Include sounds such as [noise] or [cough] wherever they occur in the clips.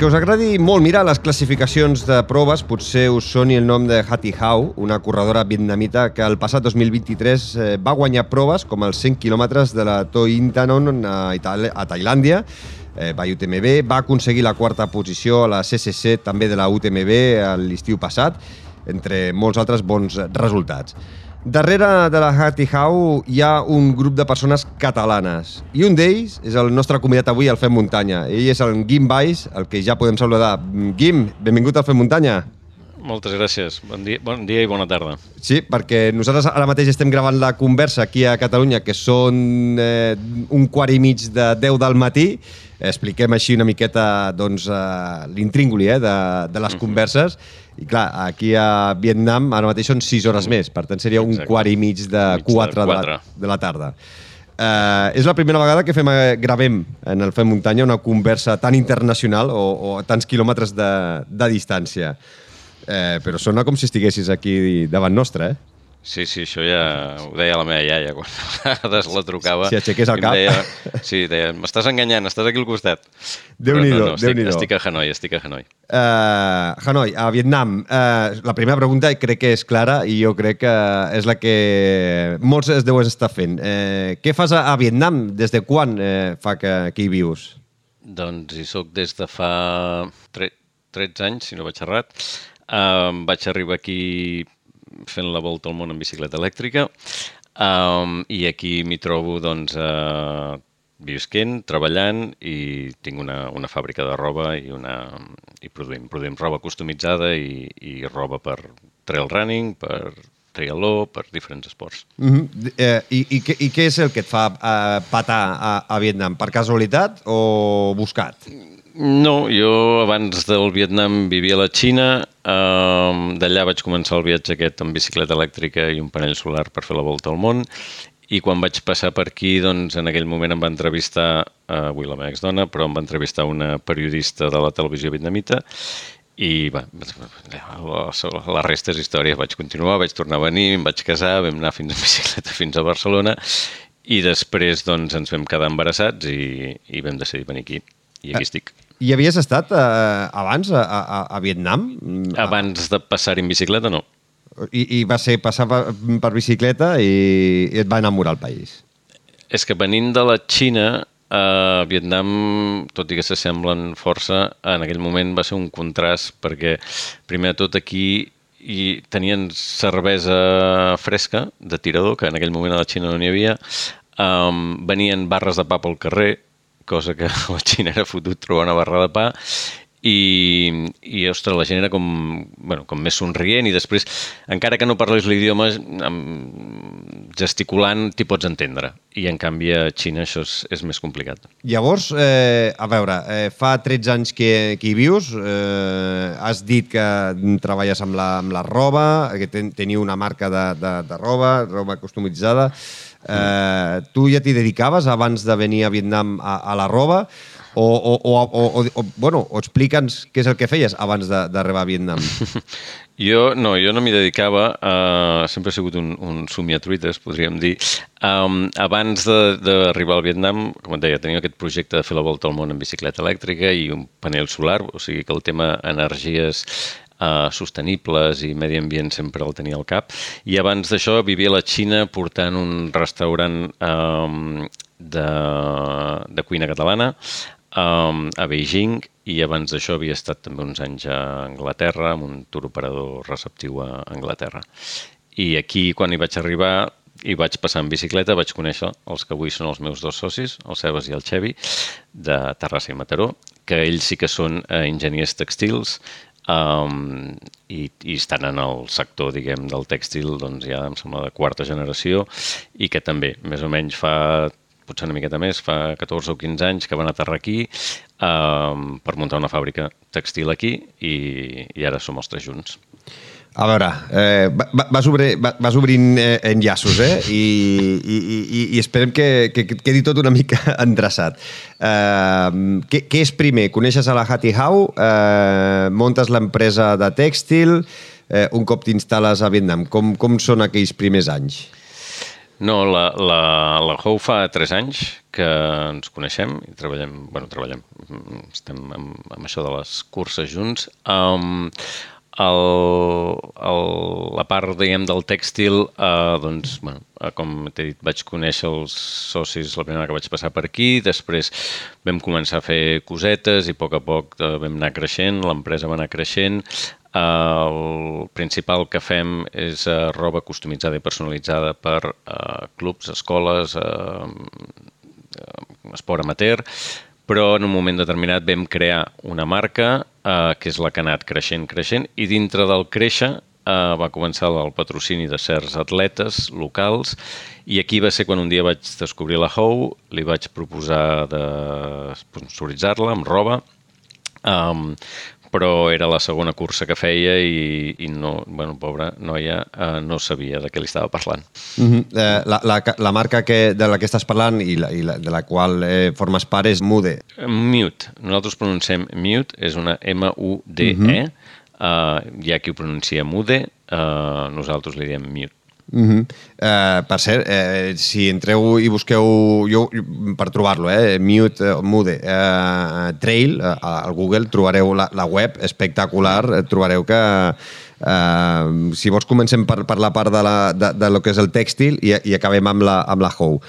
Que us agradi molt mirar les classificacions de proves, potser us soni el nom de Hattie Hau, una corredora vietnamita que el passat 2023 eh, va guanyar proves com els 100 quilòmetres de la Toi Intanon a, Itali a Tailàndia, eh, va UTMB, va aconseguir la quarta posició a la CCC també de la UTMB l'estiu passat, entre molts altres bons resultats. Darrere de la Hattie Hau hi ha un grup de persones catalanes i un d'ells és el nostre convidat avui al Fem Muntanya. Ell és el Guim Baix, el que ja podem saludar. Guim, benvingut al Fem Muntanya. Moltes gràcies. Bon dia, bon dia i bona tarda. Sí, perquè nosaltres ara mateix estem gravant la conversa aquí a Catalunya, que són eh, un quart i mig de 10 del matí. Expliquem així una miqueta doncs, eh, l'intrínguli eh, de, de les mm -hmm. converses i clar, aquí a Vietnam ara mateix són 6 hores més, per tant seria un Exacte. quart i mig de 4 de, la, de la tarda. Uh, és la primera vegada que fem, eh, gravem en el Fem Muntanya una conversa tan internacional o, o a tants quilòmetres de, de distància. Uh, però sona com si estiguessis aquí davant nostre, eh? Sí, sí, això ja ho deia la meva iaia quan a vegades la trucava. Si aixequés el cap. Deia, sí, deia, m'estàs enganyant, estàs aquí al costat. Déu-n'hi-do, no, no, estic, déu estic a Hanoi, estic a Hanoi. Uh, Hanoi, a Vietnam. Uh, la primera pregunta crec que és clara i jo crec que és la que molts es deuen estar fent. Uh, què fas a, a Vietnam? Des de quan uh, fa que, hi vius? Doncs hi soc des de fa 13 anys, si no vaig errat. Uh, vaig arribar aquí fent la volta al món en bicicleta elèctrica um, i aquí m'hi trobo doncs, uh, visquent, treballant i tinc una, una fàbrica de roba i, una, i produïm, produïm roba customitzada i, i roba per trail running, per triatló, per diferents esports. Mm -hmm. eh, i, i, què, I què és el que et fa eh, patar a, a Vietnam? Per casualitat o buscat? No, jo abans del Vietnam vivia a la Xina, um, d'allà vaig començar el viatge aquest amb bicicleta elèctrica i un panell solar per fer la volta al món, i quan vaig passar per aquí, doncs en aquell moment em va entrevistar, uh, avui la meva exdona, però em va entrevistar una periodista de la televisió vietnamita, i va, la, resta és història. Vaig continuar, vaig tornar a venir, em vaig casar, vam anar fins en bicicleta fins a Barcelona i després doncs, ens vam quedar embarassats i, i vam decidir venir aquí. I aquí estic. I havies estat eh, abans a, a, a Vietnam? Abans de passar en bicicleta, no. I, i va ser passar per, per bicicleta i, i et va enamorar el país? És que venint de la Xina, a Vietnam, tot i que s'assemblen força, en aquell moment va ser un contrast perquè, primer de tot, aquí i tenien cervesa fresca de tirador, que en aquell moment a la Xina no n'hi havia, um, venien barres de pa pel carrer, cosa que [laughs] la Xina era fotut trobar una barra de pa i, i ostres, la gent era com, bueno, com més somrient i després, encara que no parles l'idioma, gesticulant t'hi pots entendre. I en canvi a Xina això és, és més complicat. Llavors, eh, a veure, eh, fa 13 anys que, que hi vius, eh, has dit que treballes amb la, amb la roba, que ten, teniu una marca de, de, de roba, roba customitzada, Eh, tu ja t'hi dedicaves abans de venir a Vietnam a, a la roba o, o, o, o, o, bueno, o explica'ns què és el que feies abans d'arribar a Vietnam. [laughs] Jo no, jo no m'hi dedicava, uh, sempre he sigut un, un somiatruites, podríem dir. Um, abans d'arribar al Vietnam, com et deia, tenia aquest projecte de fer la volta al món en bicicleta elèctrica i un panel solar, o sigui que el tema energies eh, sostenibles i medi ambient sempre el tenia al cap. I abans d'això vivia a la Xina portant un restaurant eh, de, de cuina catalana um, a Beijing i abans d'això havia estat també uns anys a Anglaterra amb un tour operador receptiu a Anglaterra. I aquí, quan hi vaig arribar, i vaig passar en bicicleta, vaig conèixer els que avui són els meus dos socis, el Sebas i el Xevi, de Terrassa i Mataró, que ells sí que són eh, enginyers textils, um, i, i estan en el sector, diguem, del tèxtil, doncs ja em sembla de quarta generació i que també, més o menys fa potser una miqueta més, fa 14 o 15 anys que van aterrar aquí um, per muntar una fàbrica textil aquí i, i ara som els tres junts. A veure, eh, vas, obrir, vas obrint eh, enllaços, eh? I, i, i, i esperem que, que, que quedi tot una mica [laughs] endreçat. Eh, què, què és primer? Coneixes a la Hattie Hau? Eh, montes l'empresa de tèxtil? Eh, un cop t'instal·les a Vietnam? Com, com són aquells primers anys? No, la, la, la Hou fa 3 anys que ens coneixem i treballem, bueno, treballem, estem amb, amb això de les curses junts. Um, el, el, la part, diguem, del tèxtil, eh, doncs, bueno, eh, com t'he dit, vaig conèixer els socis la primera que vaig passar per aquí, després vam començar a fer cosetes i a poc a poc eh, vam anar creixent, l'empresa va anar creixent, el principal que fem és roba customitzada i personalitzada per uh, clubs, escoles, uh, esport amateur, però en un moment determinat vam crear una marca uh, que és la que ha anat creixent, creixent, i dintre del créixer uh, va començar el patrocini de certs atletes locals i aquí va ser quan un dia vaig descobrir la Hou, li vaig proposar de sponsoritzar-la amb roba, um, però era la segona cursa que feia i, i no, bueno, pobra noia, eh, no sabia de què li estava parlant. Uh -huh. eh, la, la, la marca que, de la que estàs parlant i, la, i la, de la qual eh, formes part és Mude. Mute. Nosaltres pronunciem Mute, és una M-U-D-E. Uh -huh. uh, hi ha qui ho pronuncia Mude, uh, nosaltres li diem Mute. Uh -huh. uh, per cert, uh, si entreu i busqueu, jo, per trobar-lo, eh, Mute, uh, Mude, uh, Trail, uh, al Google trobareu la, la web espectacular, trobareu que uh, si vols comencem per, per la part de, la, de, de lo que és el tèxtil i, i acabem amb la, amb la How.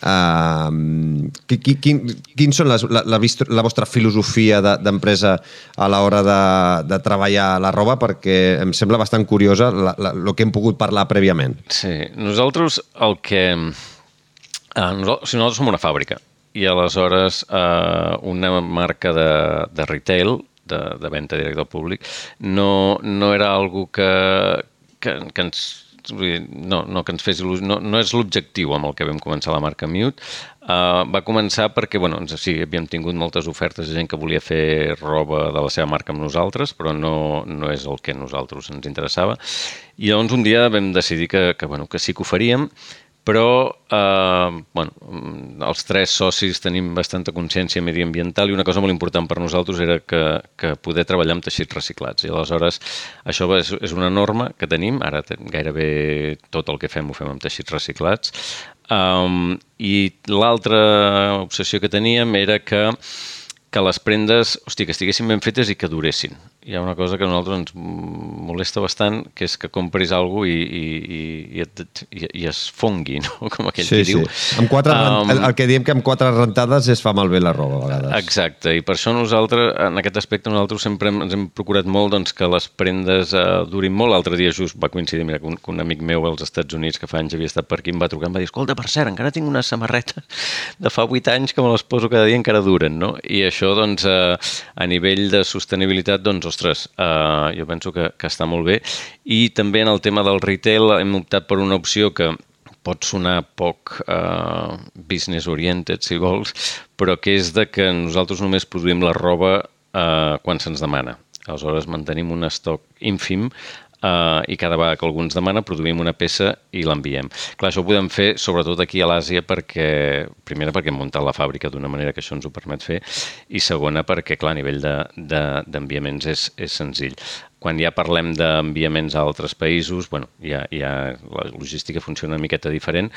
Uh, quin, quin, quin són les, la, la, la vostra filosofia d'empresa de, a l'hora de, de treballar la roba? Perquè em sembla bastant curiosa el que hem pogut parlar prèviament. Sí, nosaltres el que... Uh, nosaltres, nosaltres som una fàbrica i aleshores uh, una marca de, de retail, de, de venda directa al públic, no, no era algo que, que, que ens no, no que ens fes il·lusió, no, no és l'objectiu amb el que vam començar la marca Mute. Uh, va començar perquè, bueno, ens, sí, havíem tingut moltes ofertes de gent que volia fer roba de la seva marca amb nosaltres, però no, no és el que a nosaltres ens interessava. I llavors un dia vam decidir que, que, bueno, que sí que ho faríem, però eh, bueno, els tres socis tenim bastanta consciència mediambiental i una cosa molt important per nosaltres era que, que poder treballar amb teixits reciclats. I aleshores això és, és una norma que tenim, ara gairebé tot el que fem ho fem amb teixits reciclats. Um, I l'altra obsessió que teníem era que que les prendes, hosti, que estiguessin ben fetes i que duressin hi ha una cosa que a nosaltres ens molesta bastant, que és que compris alguna i, i, i, i, i es fongui, no? [laughs] com aquell sí, que sí. diu. Amb quatre, um, el, que diem que amb quatre rentades es fa malbé la roba, a vegades. Exacte, i per això nosaltres, en aquest aspecte, nosaltres sempre ens hem procurat molt doncs, que les prendes uh, durin molt. L'altre dia just va coincidir, mira, que un, que un amic meu als Estats Units, que fa anys havia estat per aquí, em va trucar, em va dir, escolta, per cert, encara tinc una samarreta de fa vuit anys que me les poso cada dia i encara duren, no? I això, doncs, uh, a nivell de sostenibilitat, doncs, ostres, uh, jo penso que, que està molt bé. I també en el tema del retail hem optat per una opció que pot sonar poc uh, business oriented, si vols, però que és de que nosaltres només produïm la roba uh, quan se'ns demana. Aleshores, mantenim un estoc ínfim uh, i cada vegada que algú ens demana produïm una peça i l'enviem. Clar, això ho podem fer sobretot aquí a l'Àsia perquè, primera perquè hem muntat la fàbrica d'una manera que això ens ho permet fer i segona perquè, clar, a nivell d'enviaments de, de, és, és senzill. Quan ja parlem d'enviaments a altres països, bueno, ja, ja la logística funciona una miqueta diferent,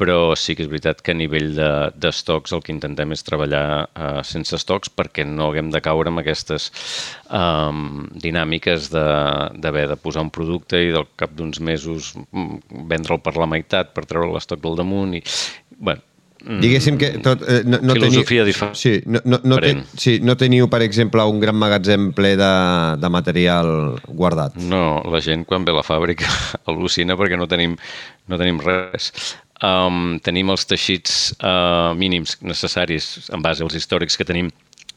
però sí que és veritat que a nivell d'estocs de, el que intentem és treballar uh, sense estocs perquè no haguem de caure en aquestes um, dinàmiques d'haver de, de posar un producte i del cap d'uns mesos mm, vendre'l per la meitat per treure l'estoc del damunt i, bueno, Diguéssim que tot, eh, no, no Filosofia teniu, diferent. Sí, no, no, no, ten, sí, no teniu, per exemple, un gran magatzem ple de, de material guardat. No, la gent quan ve a la fàbrica [laughs] al·lucina perquè no tenim, no tenim res um, tenim els teixits uh, mínims necessaris en base als històrics que tenim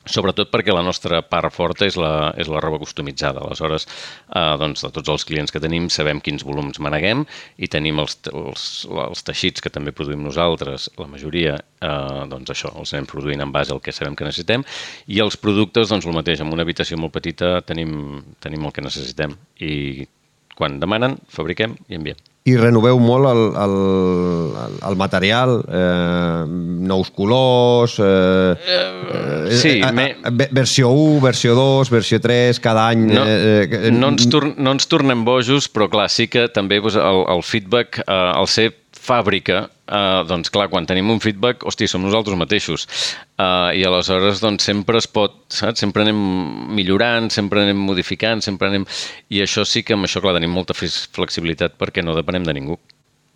sobretot perquè la nostra part forta és la, és la roba customitzada. Aleshores, eh, doncs, de tots els clients que tenim sabem quins volums maneguem i tenim els, els, els teixits que també produïm nosaltres, la majoria, eh, doncs això, els anem produint en base al que sabem que necessitem. I els productes, doncs el mateix, en una habitació molt petita tenim, tenim el que necessitem. I quan demanen, fabriquem i enviem i renoveu molt el, el, el material, eh, nous colors... Eh, uh, sí, eh, me... versió 1, versió 2, versió 3, cada any... No, eh, eh, no, ens, tor no ens tornem bojos, però clar, sí que també pues, el, el feedback, eh, el ser fàbrica, eh, doncs clar, quan tenim un feedback, hosti, som nosaltres mateixos. Eh, I aleshores, doncs, sempre es pot, saps? Sempre anem millorant, sempre anem modificant, sempre anem... I això sí que amb això, clar, tenim molta flexibilitat perquè no depenem de ningú.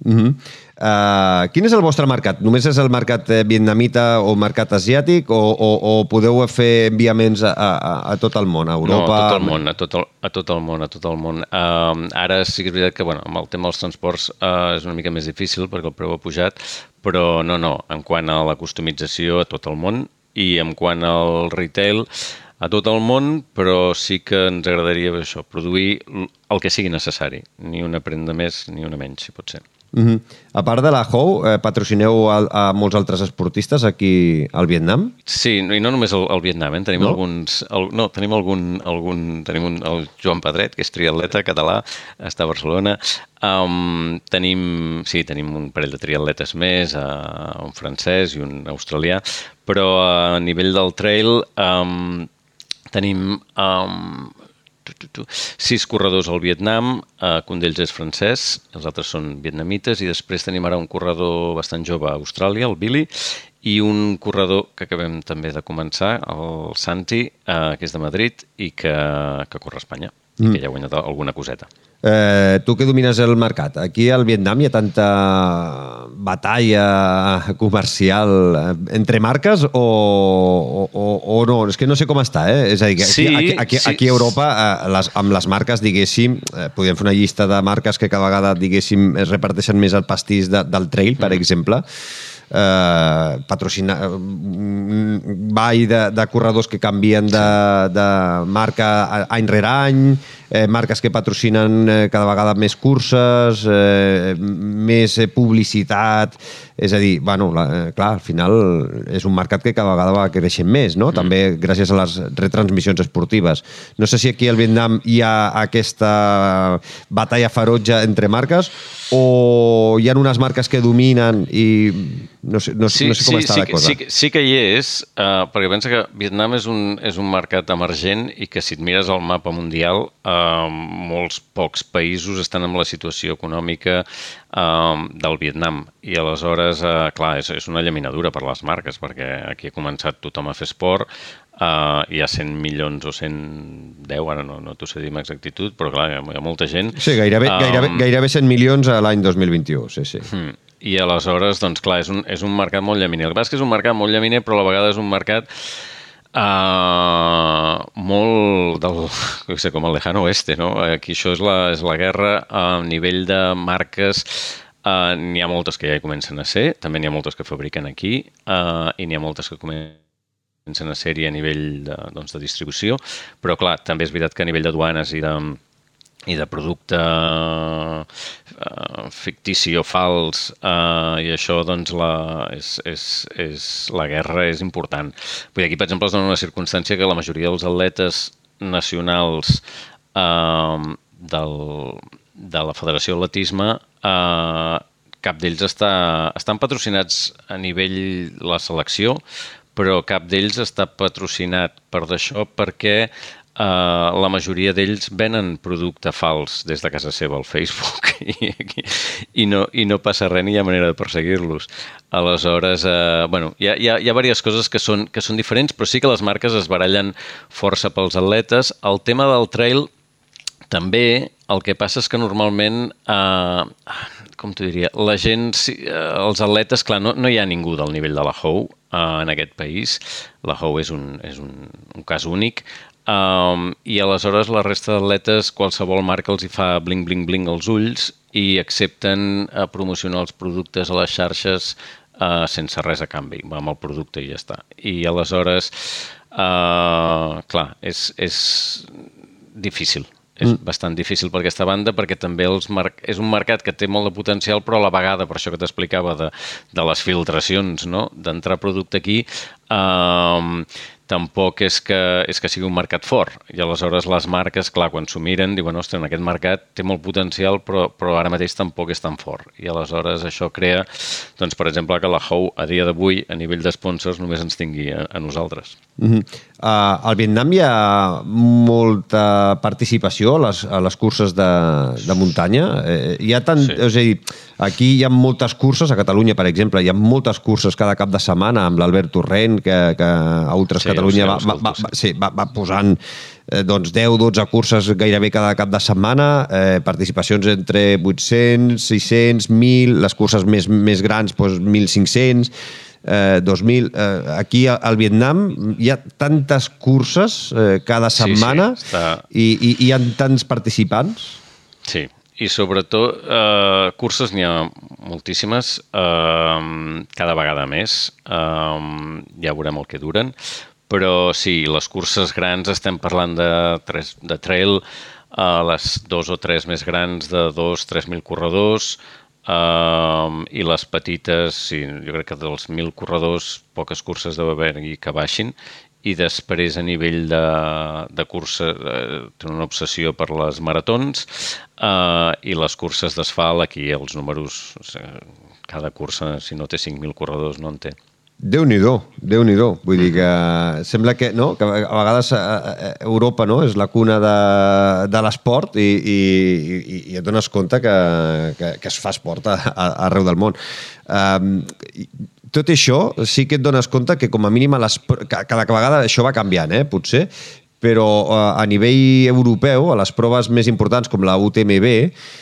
Uh -huh. Uh, quin és el vostre mercat? Només és el mercat eh, vietnamita o mercat asiàtic o, o, o podeu fer enviaments a, a, a tot el món, a Europa? No, a tot el món, a tot el, a tot el món, a tot el món. Uh, ara sí que és veritat que bueno, amb el tema dels transports uh, és una mica més difícil perquè el preu ha pujat, però no, no, en quant a la customització a tot el món i en quant al retail a tot el món, però sí que ens agradaria això, produir el que sigui necessari, ni una prenda més ni una menys, si pot ser. Uh -huh. A part de la Hou, eh, patrocineu a, a molts altres esportistes aquí al Vietnam? Sí, i no només al, al Vietnam, eh? tenim no? alguns... El, no, tenim algun... algun tenim un, el Joan Pedret, que és triatleta català, està a Barcelona. Um, tenim, sí, tenim un parell de triatletes més, uh, un francès i un australià, però a nivell del trail um, tenim um, sis corredors al Vietnam, eh, un d'ells és francès, els altres són vietnamites, i després tenim ara un corredor bastant jove a Austràlia, el Billy, i un corredor que acabem també de començar, el Santi, eh, que és de Madrid i que, que corre a Espanya, mm. i que ja ha guanyat alguna coseta. Eh, tu que domines el mercat, aquí al Vietnam hi ha tanta batalla comercial eh, entre marques o, o, o, no? És que no sé com està, eh? És a dir, aquí, sí, aquí, aquí, sí. aquí a Europa, eh, les, amb les marques, diguéssim, eh, podríem fer una llista de marques que cada vegada, diguéssim, es reparteixen més el pastís de, del trail, per mm. exemple, eh, patrocinar mm, ball de, de corredors que canvien de, de marca any rere any, eh, marques que patrocinen eh, cada vegada més curses, eh, més eh, publicitat, és a dir, bueno, la, eh, clar, al final és un mercat que cada vegada va creixent més, no? Mm. També gràcies a les retransmissions esportives. No sé si aquí al Vietnam hi ha aquesta batalla ferotge entre marques o hi ha unes marques que dominen i no sé, no, sí, no sé com sí, està sí, la cosa. Sí, sí que hi és, uh, perquè pensa que Vietnam és un, és un mercat emergent i que si et mires el mapa mundial, uh, molts pocs països estan en la situació econòmica uh, del Vietnam. I aleshores, uh, clar, és, és una llaminadura per les marques, perquè aquí ha començat tothom a fer esport, Uh, hi ha 100 milions o 110, ara no, no t'ho sé dir amb exactitud, però clar, hi ha, hi ha molta gent. Sí, gairebé, um, gairebé, gairebé 100 milions a l'any 2021, sí, sí. Hmm. I aleshores, doncs clar, és un, és un mercat molt llaminer. El que passa és que és un mercat molt llaminer, però a la vegada és un mercat uh, molt del, no sé, com el lejano oeste, no? Aquí això és la, és la guerra a nivell de marques Uh, n'hi ha moltes que ja hi comencen a ser, també n'hi ha moltes que fabriquen aquí uh, i n'hi ha moltes que comencen en sèrie a nivell de, doncs, de distribució, però clar, també és veritat que a nivell de duanes i de, i de producte uh, fictici o fals uh, i això doncs la, és, és, és, la guerra és important. Vull dir, aquí per exemple es dona una circumstància que la majoria dels atletes nacionals uh, del, de la Federació d'Atletisme uh, cap d'ells està, estan patrocinats a nivell la selecció, però cap d'ells està patrocinat per d'això perquè Uh, la majoria d'ells venen producte fals des de casa seva al Facebook [laughs] i, i, no, i no passa res ni hi ha manera de perseguir-los. Aleshores, uh, bueno, hi ha, hi, ha, hi ha diverses coses que són, que són diferents, però sí que les marques es barallen força pels atletes. El tema del trail també, el que passa és que normalment uh, com t'ho diria, la gent, els atletes, clar, no, no hi ha ningú del nivell de la Hou en aquest país. La Hou és un, és un, un cas únic. Um, I aleshores la resta d'atletes, qualsevol marca els hi fa bling, bling, bling als ulls i accepten a promocionar els productes a les xarxes uh, sense res a canvi. Amb el producte i ja està. I aleshores, uh, clar, és, és difícil és mm. bastant difícil per aquesta banda perquè també els mar... és un mercat que té molt de potencial però a la vegada, per això que t'explicava de, de les filtracions, no? d'entrar producte aquí eh, tampoc és que, és que sigui un mercat fort. I aleshores les marques, clar, quan s'ho miren, diuen, ostres, en aquest mercat té molt potencial, però, però ara mateix tampoc és tan fort. I aleshores això crea, doncs, per exemple, que la Hou a dia d'avui, a nivell d'esponsors, només ens tingui a, a nosaltres. Mm -hmm. uh, al Vietnam hi ha molta participació a les, a les curses de, de muntanya. Eh, hi ha tant... Sí. És a dir, Aquí hi ha moltes curses, a Catalunya, per exemple, hi ha moltes curses cada cap de setmana amb l'Albert Torrent, que, que a Ultras sí, Catalunya va, va, va, va, sí, va, va posant eh, doncs 10-12 curses gairebé cada cap de setmana, eh, participacions entre 800, 600, 1.000, les curses més, més grans doncs 1.500, eh, 2000. Eh, aquí al Vietnam hi ha tantes curses eh, cada setmana sí, sí, està... i, i, i hi ha tants participants. Sí, i sobretot eh, curses n'hi ha moltíssimes, eh, cada vegada més, eh, ja veurem el que duren, però sí, les curses grans estem parlant de, tres, de trail, eh, les dos o tres més grans de 2-3.000 corredors, Uh, I les petites, sí, jo crec que dels 1.000 corredors, poques curses deu haver-hi que baixin. I després, a nivell de, de cursa, eh, té una obsessió per les maratons uh, i les curses d'asfalt, aquí els números, cada cursa, si no té 5.000 corredors, no en té déu nhi déu Vull dir que sembla que, no, que a vegades a, a Europa no, és la cuna de, de l'esport i, i, i, i et dones compte que, que, que es fa esport a, a, arreu del món. Um, tot això sí que et dones compte que com a mínim a les, cada vegada això va canviant, eh, potser, però eh, a nivell europeu, a les proves més importants com la UTMB,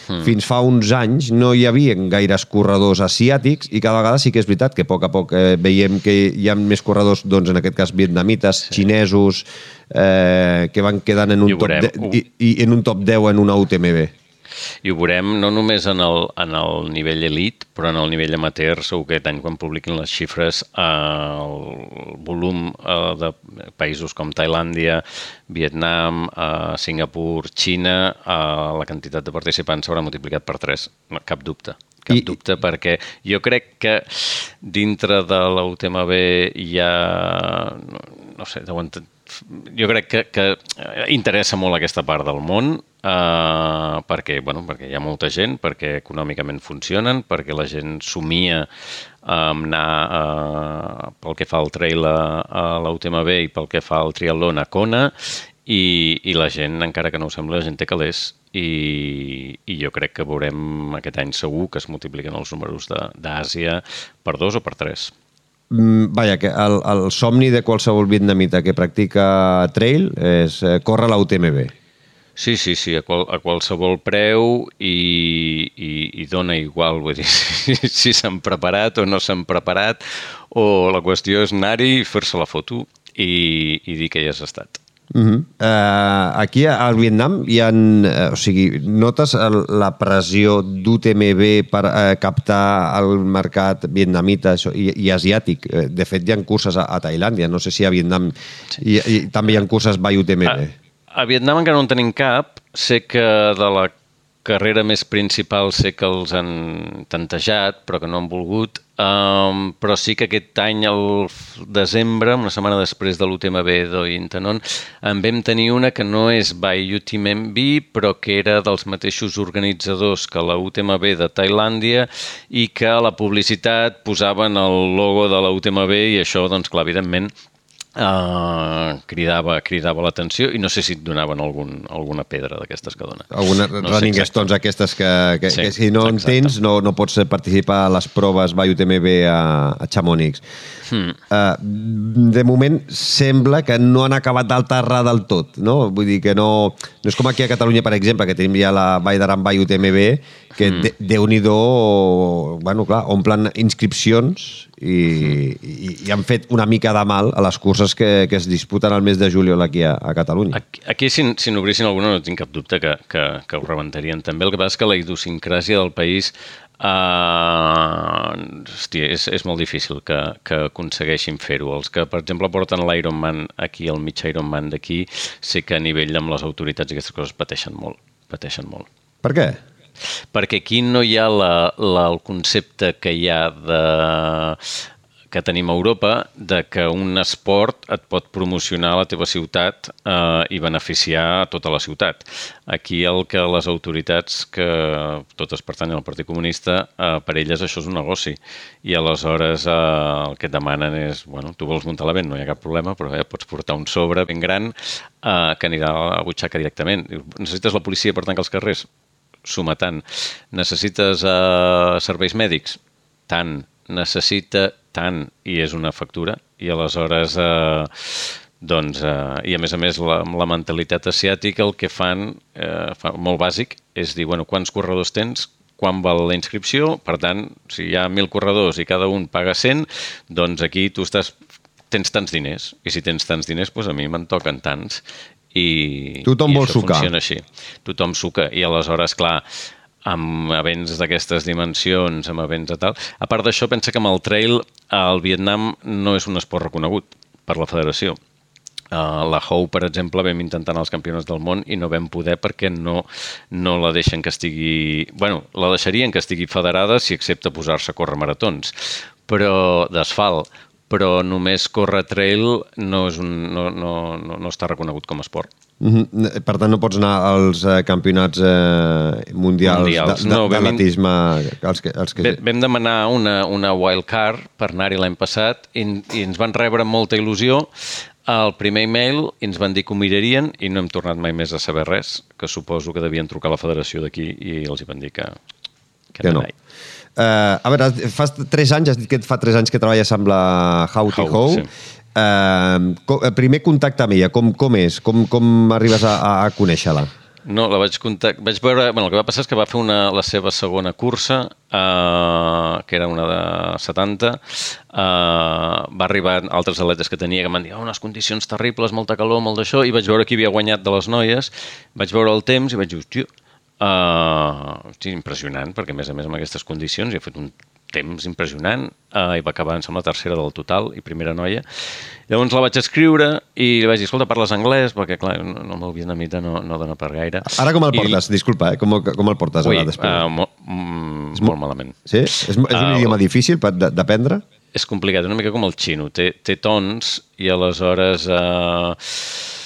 mm. fins fa uns anys no hi havia gaires corredors asiàtics i cada vegada sí que és veritat que a poc a poc eh, veiem que hi ha més corredors, doncs en aquest cas vietnamites, sí. xinesos, eh, que van quedant en un, top de, i, i en un top 10 en una UTMB. I ho veurem no només en el, en el nivell elit, però en el nivell amateur, segur que any quan publiquin les xifres, eh, el volum eh, de països com Tailàndia, Vietnam, eh, Singapur, Xina, eh, la quantitat de participants s'haurà multiplicat per 3, cap dubte. Cap I, dubte, perquè jo crec que dintre de la UTMB hi ha, no, no sé, deuen jo crec que, que interessa molt aquesta part del món uh, perquè, bueno, perquè hi ha molta gent, perquè econòmicament funcionen, perquè la gent somia amb anar uh, pel que fa al trail a, a l'UTMB i pel que fa al triatlon a Kona i, i la gent, encara que no ho sembla, la gent té calés i, i jo crec que veurem aquest any segur que es multipliquen els números d'Àsia per dos o per tres. Mm, vaja, que el, el somni de qualsevol vietnamita que practica trail és eh, córrer la UTMB. Sí, sí, sí, a, qual, a qualsevol preu i, i, i dona igual, vull dir, [laughs] si, si s'han preparat o no s'han preparat, o la qüestió és anar-hi, fer-se la foto i, i dir que hi has estat. Uh -huh. uh, aquí al Vietnam hi ha, uh, o sigui, notes el, la pressió d'UTMB per uh, captar el mercat vietnamita això, i, i asiàtic. De fet, hi ha curses a, a Tailàndia, no sé si a Vietnam sí. i, i també hi ha curses by UTMB. A, a Vietnam encara no en tenim cap. Sé que de la carrera més principal sé que els han tantejat, però que no han volgut. Um, però sí que aquest any, al desembre, una setmana després de l'UTMB d'Ointanon, en vam tenir una que no és by UTMB, però que era dels mateixos organitzadors que la UTMB de Tailàndia i que a la publicitat posaven el logo de la UTMB i això, doncs, clar, evidentment, Uh, cridava, cridava l'atenció i no sé si et donaven algun, alguna pedra d'aquestes que dona. Alguna no running stones aquestes que, que, sí, que si no exacte. en tens no, no pots participar a les proves by UTMB a, a Chamonix. Hmm. Uh, de moment sembla que no han acabat d'alterrar del tot, no? Vull dir que no... No és com aquí a Catalunya, per exemple, que tenim ja la Vall d'Aran by UTMB, que mm. de, Déu-n'hi-do, bueno, clar, omplen inscripcions i, mm. i, i han fet una mica de mal a les curses que, que es disputen al mes de juliol aquí a, a Catalunya. Aquí, aquí si, si n'obrissin alguna, no tinc cap dubte que, que, que ho rebentarien també. El que passa és que la idiosincràsia del país Uh, hòstia, és, és molt difícil que, que aconsegueixin fer-ho. Els que, per exemple, porten l'Ironman aquí, el mig Ironman d'aquí, sé que a nivell amb les autoritats aquestes coses pateixen molt. Pateixen molt. Per què? Perquè aquí no hi ha la, la, el concepte que hi ha de que tenim a Europa de que un esport et pot promocionar la teva ciutat eh, i beneficiar a tota la ciutat. Aquí el que les autoritats, que totes pertanyen al Partit Comunista, eh, per elles això és un negoci. I aleshores eh, el que et demanen és, bueno, tu vols muntar l'event, no hi ha cap problema, però eh, pots portar un sobre ben gran eh, que anirà a la butxaca directament. Necessites la policia per tancar els carrers? Suma tant. Necessites uh, serveis mèdics? Tant. Necessita tant, i és una factura, i aleshores... Uh, doncs, eh, i a més a més la, la mentalitat asiàtica el que fan, eh, fa, molt bàsic, és dir, bueno, quants corredors tens, quan val la inscripció, per tant, si hi ha 1.000 corredors i cada un paga 100, doncs aquí tu estàs, tens tants diners, i si tens tants diners, doncs a mi me'n toquen tants. I, Tothom i vol això sucar. funciona així. Tothom suca, i aleshores, clar, amb events d'aquestes dimensions, amb events de tal... A part d'això, pensa que amb el trail al Vietnam no és un esport reconegut per la federació. Uh, la Hou, per exemple, vam intentar anar als campionats del món i no vam poder perquè no, no la deixen que estigui... bueno, la deixarien que estigui federada si accepta posar-se a córrer maratons, però d'asfalt, però només córrer trail no, és un, no, no, no, no està reconegut com a esport. Mm -hmm. Per tant, no pots anar als eh, campionats eh, mundials, Mundials, de- de- no, vam d'atletisme, els que, els que... Vam demanar una, una wildcard per anar-hi l'any passat i, i ens van rebre molta il·lusió el primer email i ens van dir que ho mirarien i no hem tornat mai més a saber res, que suposo que devien trucar a la federació d'aquí i els hi van dir que, que, que no. mai. Uh, a veure, fa 3 anys, has dit que fa 3 anys que treballes amb la How to How, How. sí. Uh, com, el primer contacte amb ella, com, com és? Com, com arribes a, a conèixer-la? No, la vaig contact... vaig veure... Bueno, el que va passar és que va fer una, la seva segona cursa, eh, que era una de 70. Eh, va arribar altres atletes que tenia que m'han dit oh, unes condicions terribles, molta calor, molt d'això, i vaig veure qui havia guanyat de les noies, vaig veure el temps i vaig dir, hòstia, uh, hosti, impressionant, perquè a més a més amb aquestes condicions hi ha fet un temps impressionant uh, i va acabar, em sembla, tercera del total i primera noia. Llavors la vaig escriure i li vaig dir, escolta, parles anglès? Perquè, clar, no, no, el vietnamita no, no dona per gaire. Ara com el I- portes? Disculpa, eh? com, com el portes Ui, ara després? uh, mo mm, molt malament. Sí? És, és un Ah, idioma difícil d'aprendre? És complicat, una mica com el xino. Té, té tons i aleshores... Uh,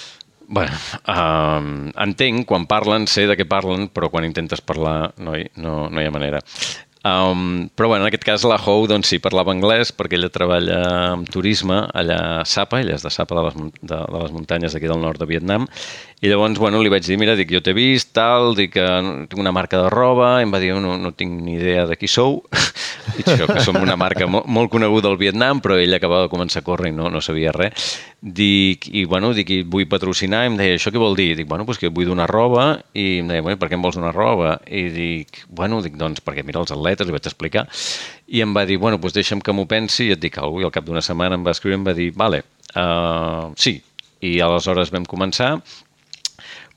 bueno, uh, entenc, quan parlen, sé de què parlen, però quan intentes parlar no hi, no, no hi ha manera. Um, però bueno, en aquest cas la Hou doncs sí, parlava anglès perquè ella treballa amb turisme allà a Sapa, ella és de Sapa de les, de, de les muntanyes d'aquí del nord de Vietnam i llavors bueno, li vaig dir, mira, dic, jo t'he vist, tal, dic que tinc una marca de roba, i em va dir, no, no tinc ni idea de qui sou, [laughs] i això, que som una marca molt, molt coneguda al Vietnam, però ella acabava de començar a córrer i no, no sabia res. Dic, i bueno, dic, i vull patrocinar, i em deia, això què vol dir? Dic, bueno, doncs que vull donar roba, i em deia, bueno, per què em vols donar roba? I dic, bueno, dic, doncs perquè mira els atletes, li vaig explicar, i em va dir, bueno, doncs deixa'm que m'ho pensi, i et dic alguna i al cap d'una setmana em va escriure i em va dir, vale, uh, sí, i aleshores vam començar,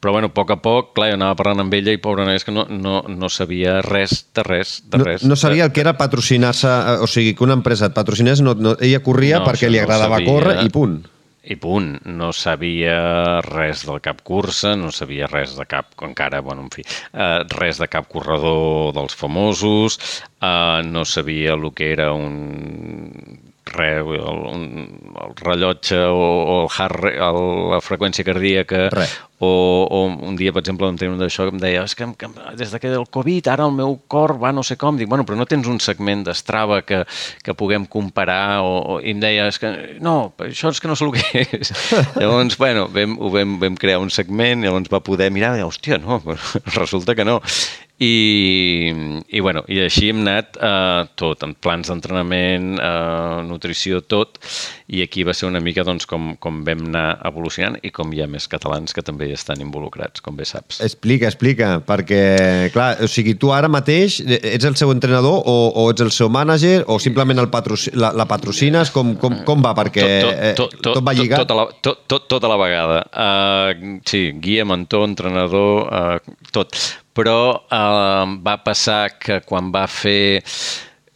però bueno, a poc a poc, clar, jo anava parlant amb ella i pobra noia, és que no, no, no sabia res de res, de No, res. no sabia el que era patrocinar-se, eh, o sigui, que una empresa et patrocinés, no, no, ella corria No, perquè li no agradava sabia. córrer i punt. I punt. No sabia res del cap cursa, no sabia res de cap, encara, bueno, en fi, eh, res de cap corredor dels famosos, eh, no sabia el que era un re, el, un, el rellotge o, o el rate, el, la freqüència cardíaca Res. O, o un dia, per exemple, vam tenir un d'això que em deia és que, que des de que el Covid ara el meu cor va no sé com. Dic, bueno, però no tens un segment d'Strava que, que puguem comparar o, o, i em deia, és que no, això és que no sé el que és. [laughs] llavors, bueno, vam, ho vam, vam crear un segment, llavors va poder mirar i hòstia, no, [laughs] resulta que no. I, i, bueno, i així hem anat eh, tot, amb plans d'entrenament, eh, nutrició, tot, i aquí va ser una mica doncs, com, com vam anar evolucionant i com hi ha més catalans que també hi estan involucrats, com bé saps. Explica, explica, perquè, clar, o sigui, tu ara mateix ets el seu entrenador o, o ets el seu mànager o simplement el patroci la, la patrocines? Com, com, com va? Perquè eh, tot, va lligat? Tot, tota, la, tot, tot, tota la vegada. Uh, sí, guia, mentor, entrenador, uh, tot. Però uh, va passar que quan va fer...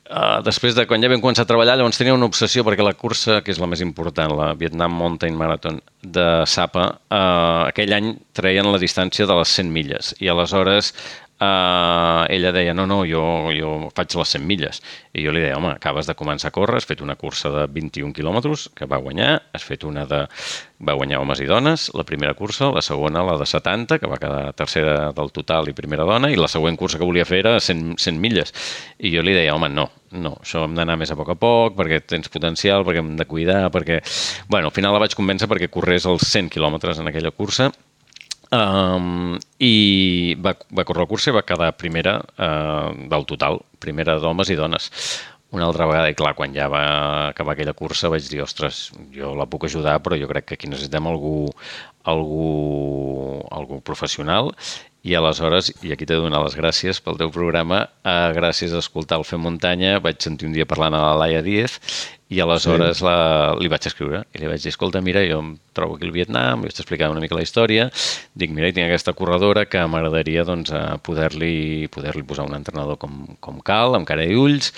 Uh, després de quan ja vam començar a treballar, llavors tenia una obsessió perquè la cursa, que és la més important, la Vietnam Mountain Marathon de Sapa, uh, aquell any treien la distància de les 100 milles. I aleshores uh, ella deia, no, no, jo, jo faig les 100 milles. I jo li deia, home, acabes de començar a córrer, has fet una cursa de 21 quilòmetres que va guanyar, has fet una de... va guanyar homes i dones, la primera cursa, la segona, la de 70, que va quedar tercera del total i primera dona, i la següent cursa que volia fer era 100, 100 milles. I jo li deia, home, no, no, això hem d'anar més a poc a poc, perquè tens potencial, perquè hem de cuidar, perquè... Bueno, al final la vaig convèncer perquè corrés els 100 quilòmetres en aquella cursa, Um, I va, va córrer el curs i va quedar primera uh, del total, primera d'homes i dones. Una altra vegada, i clar, quan ja va acabar aquella cursa vaig dir, ostres, jo la puc ajudar, però jo crec que aquí necessitem algú, algú, algú professional i aleshores, i aquí t'he de donar les gràcies pel teu programa, eh, gràcies a escoltar el Fem Muntanya, vaig sentir un dia parlant a la Laia Díez i aleshores sí. la, li vaig escriure i li vaig dir, escolta, mira, jo em trobo aquí al Vietnam, li vaig explicar una mica la història, dic, mira, tinc aquesta corredora que m'agradaria doncs, poder-li poder, -li, posar un entrenador com, com cal, amb cara i ulls,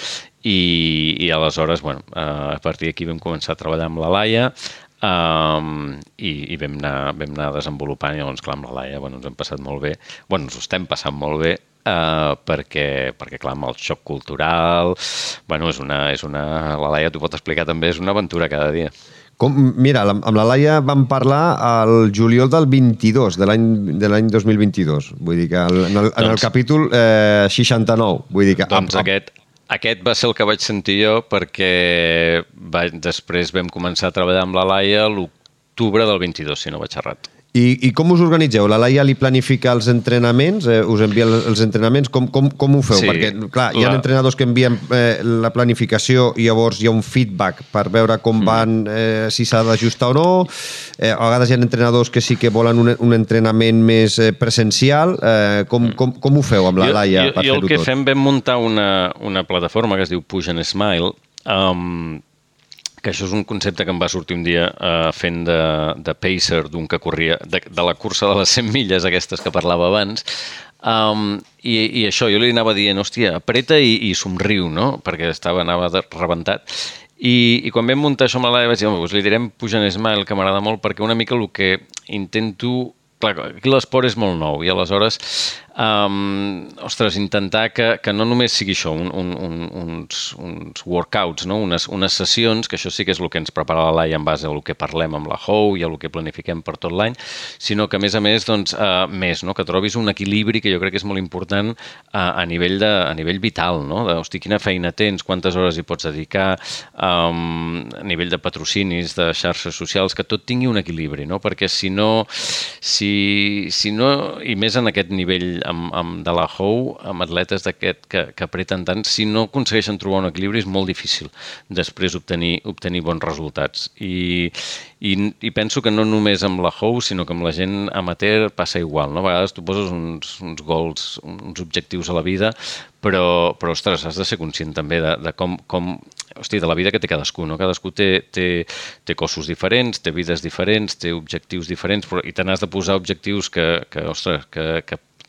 i, i aleshores, bueno, a partir d'aquí vam començar a treballar amb la Laia, Um, i, i vam, anar, vam anar desenvolupant i llavors, clar, amb la Laia bueno, ens hem passat molt bé, bueno, ens ho estem passant molt bé uh, perquè, perquè, clar, amb el xoc cultural, bueno, és una, és una, la Laia t'ho pot explicar també, és una aventura cada dia. Com, mira, amb la Laia vam parlar al juliol del 22, de l'any 2022. Vull dir que en el, en el doncs, capítol eh, 69. Vull dir que... Doncs amb, aquest, aquest va ser el que vaig sentir jo perquè va, després vam començar a treballar amb la Laia l'octubre del 22, si no vaig errat. I, I com us organitzeu? La Laia li planifica els entrenaments? Eh, us envia els entrenaments? Com, com, com ho feu? Sí, Perquè, clar, hi ha la... entrenadors que envien eh, la planificació i llavors hi ha un feedback per veure com mm. van, eh, si s'ha d'ajustar o no. Eh, a vegades hi ha entrenadors que sí que volen un, un entrenament més eh, presencial. Eh, com, mm. com, com ho feu amb la Laia jo, per tot? Jo el que fem, vam muntar una, una plataforma que es diu Push and Smile, um, que això és un concepte que em va sortir un dia uh, fent de, de pacer d'un que corria, de, de la cursa de les 100 milles aquestes que parlava abans, um, i, i això, jo li anava dient, hòstia, apreta i, i somriu, no? Perquè estava, anava de, rebentat. I, I quan vam muntar això amb la vaig dir, doncs li direm Pujant Smile, que m'agrada molt, perquè una mica el que intento clar, l'esport és molt nou i aleshores um, ostres, intentar que, que no només sigui això, un, un, un, uns, uns workouts, no? unes, unes sessions, que això sí que és el que ens prepara la Laia en base al que parlem amb la HOU i al que planifiquem per tot l'any, sinó que a més a més, doncs, uh, més, no? que trobis un equilibri que jo crec que és molt important uh, a, nivell de, a nivell vital, no? de, hosti, quina feina tens, quantes hores hi pots dedicar, um, a nivell de patrocinis, de xarxes socials, que tot tingui un equilibri, no? perquè si no, si, si no, i més en aquest nivell amb, amb de la Hou, amb atletes d'aquest que, que apreten tant, si no aconsegueixen trobar un equilibri és molt difícil després obtenir, obtenir bons resultats. I, i, I penso que no només amb la Hou, sinó que amb la gent amateur passa igual. No? A vegades tu poses uns, uns goals, uns objectius a la vida, però, però ostres, has de ser conscient també de, de com, com hosti, de la vida que té cadascú, no? Cadascú té, té, té cossos diferents, té vides diferents, té objectius diferents, però, i te n'has de posar objectius que, que ostres, que, que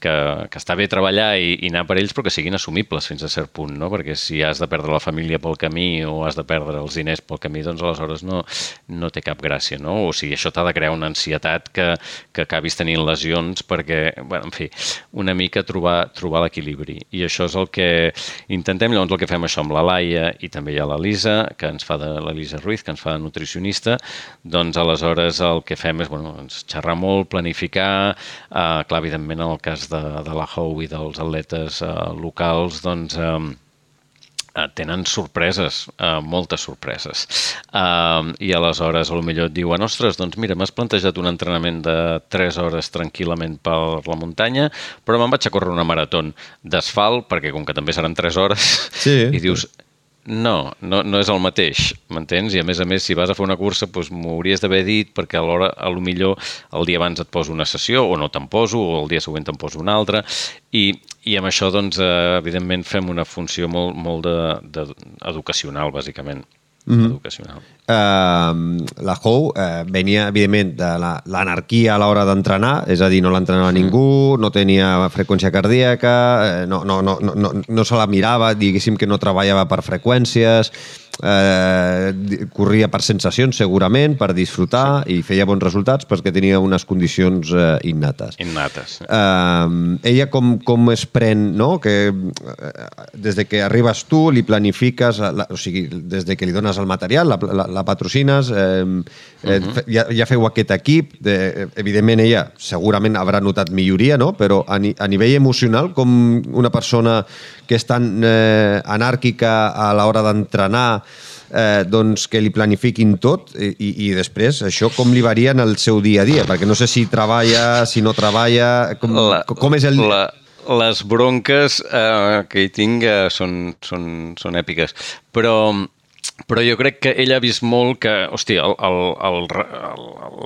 que, que està bé treballar i, i anar per ells, però que siguin assumibles fins a cert punt, no? Perquè si has de perdre la família pel camí o has de perdre els diners pel camí, doncs aleshores no, no té cap gràcia, no? O sigui, això t'ha de crear una ansietat que, que acabis tenint lesions perquè, bueno, en fi, una mica trobar, trobar l'equilibri. I això és el que intentem, llavors el que fem això amb la Laia i també hi ha la Lisa, que ens fa de la Lisa Ruiz, que ens fa de nutricionista, doncs aleshores el que fem és, bueno, ens xerrar molt, planificar, eh, clar, evidentment en el cas de, de la Hou i dels atletes eh, locals, doncs, eh, tenen sorpreses, eh, moltes sorpreses. Eh, I aleshores, a lo millor et diuen, ostres, doncs mira, m'has plantejat un entrenament de 3 hores tranquil·lament per la muntanya, però me'n vaig a córrer una marató d'asfalt, perquè com que també seran 3 hores, sí. i dius, no, no, no és el mateix, m'entens? I a més a més, si vas a fer una cursa, doncs m'ho hauries d'haver dit perquè alhora, a lo millor, el dia abans et poso una sessió o no te'n poso, o el dia següent te'n poso una altra. I, i amb això, doncs, eh, evidentment, fem una funció molt, molt de, de, educacional, bàsicament mm -hmm. educacional. Uh, la Hou uh, venia, evidentment, de l'anarquia a l'hora d'entrenar, és a dir, no l'entrenava mm. ningú, no tenia freqüència cardíaca, no, no, no, no, no, no se la mirava, diguéssim que no treballava per freqüències, eh, corria per sensacions segurament, per disfrutar sí. i feia bons resultats perquè tenia unes condicions eh, innates. Innates. Eh, ella com, com es pren, no? Que eh, des de que arribes tu li planifiques, la, o sigui, des de que li dones el material, la, la, la patrocines, eh, uh -huh. eh, ja, ja feu aquest equip, de, evidentment ella segurament haurà notat milloria, no? però a, ni, a nivell emocional, com una persona que és tan eh, anàrquica a l'hora d'entrenar eh, doncs que li planifiquin tot i, i després això com li varia en el seu dia a dia? Perquè no sé si treballa, si no treballa, com, La- com és el... La, les bronques eh, que hi tinc eh, són, són, són èpiques. Però, però jo crec que ella ha vist molt que, hòstia,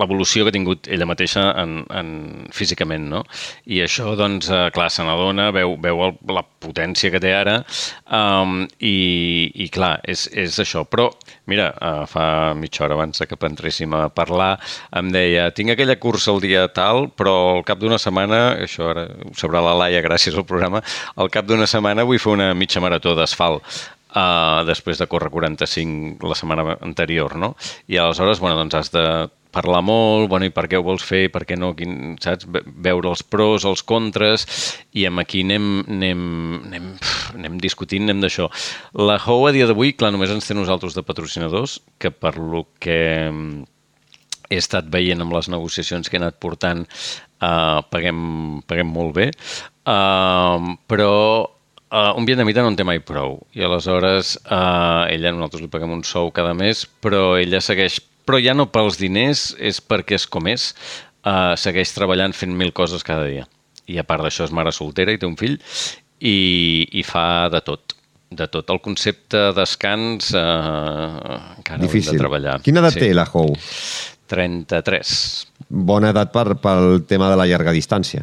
l'evolució que ha tingut ella mateixa en, en, físicament, no? I això, doncs, eh, clar, se n'adona, veu, veu el, la potència que té ara um, i, i, clar, és, és això. Però, mira, uh, fa mitja hora abans que entréssim a parlar, em deia, tinc aquella cursa el dia tal, però al cap d'una setmana, això ara ho sabrà la Laia gràcies al programa, al cap d'una setmana vull fer una mitja marató d'asfalt uh, després de córrer 45 la setmana anterior, no? I aleshores, bueno, doncs has de parlar molt, bueno, i per què ho vols fer, per què no, quin, saps? Ve- Veure els pros, els contres, i amb aquí anem, anem, anem, anem discutint, anem d'això. La How a dia d'avui, clar, només ens té nosaltres de patrocinadors, que per lo que mm, he estat veient amb les negociacions que he anat portant uh, paguem, paguem molt bé, uh, però uh, un vietnamita no en té mai prou i aleshores uh, ella, nosaltres li paguem un sou cada mes, però ella segueix, però ja no pels diners, és perquè és com és, uh, segueix treballant fent mil coses cada dia. I a part d'això és mare soltera i té un fill i, i fa de tot de tot. El concepte descans eh, encara Difícil. hem de treballar. Quina edat té la Hou? 33. Bona edat per, pel tema de la llarga distància.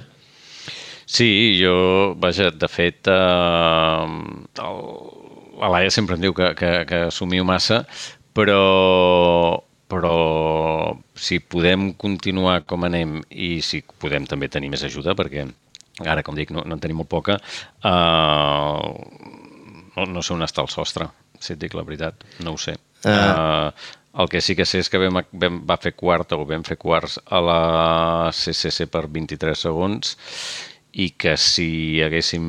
Sí, jo, vaja, de fet, eh, el, la Laia sempre em diu que, que, que assumio massa, però, però si podem continuar com anem i si podem també tenir més ajuda, perquè ara, com dic, no, no en tenim molt poca, eh, no, no sé on està el sostre, si et dic la veritat, no ho sé. Eh. Uh, el que sí que sé és que vam, vam, va fer quarta o vam fer quarts a la CCC per 23 segons i que si haguéssim...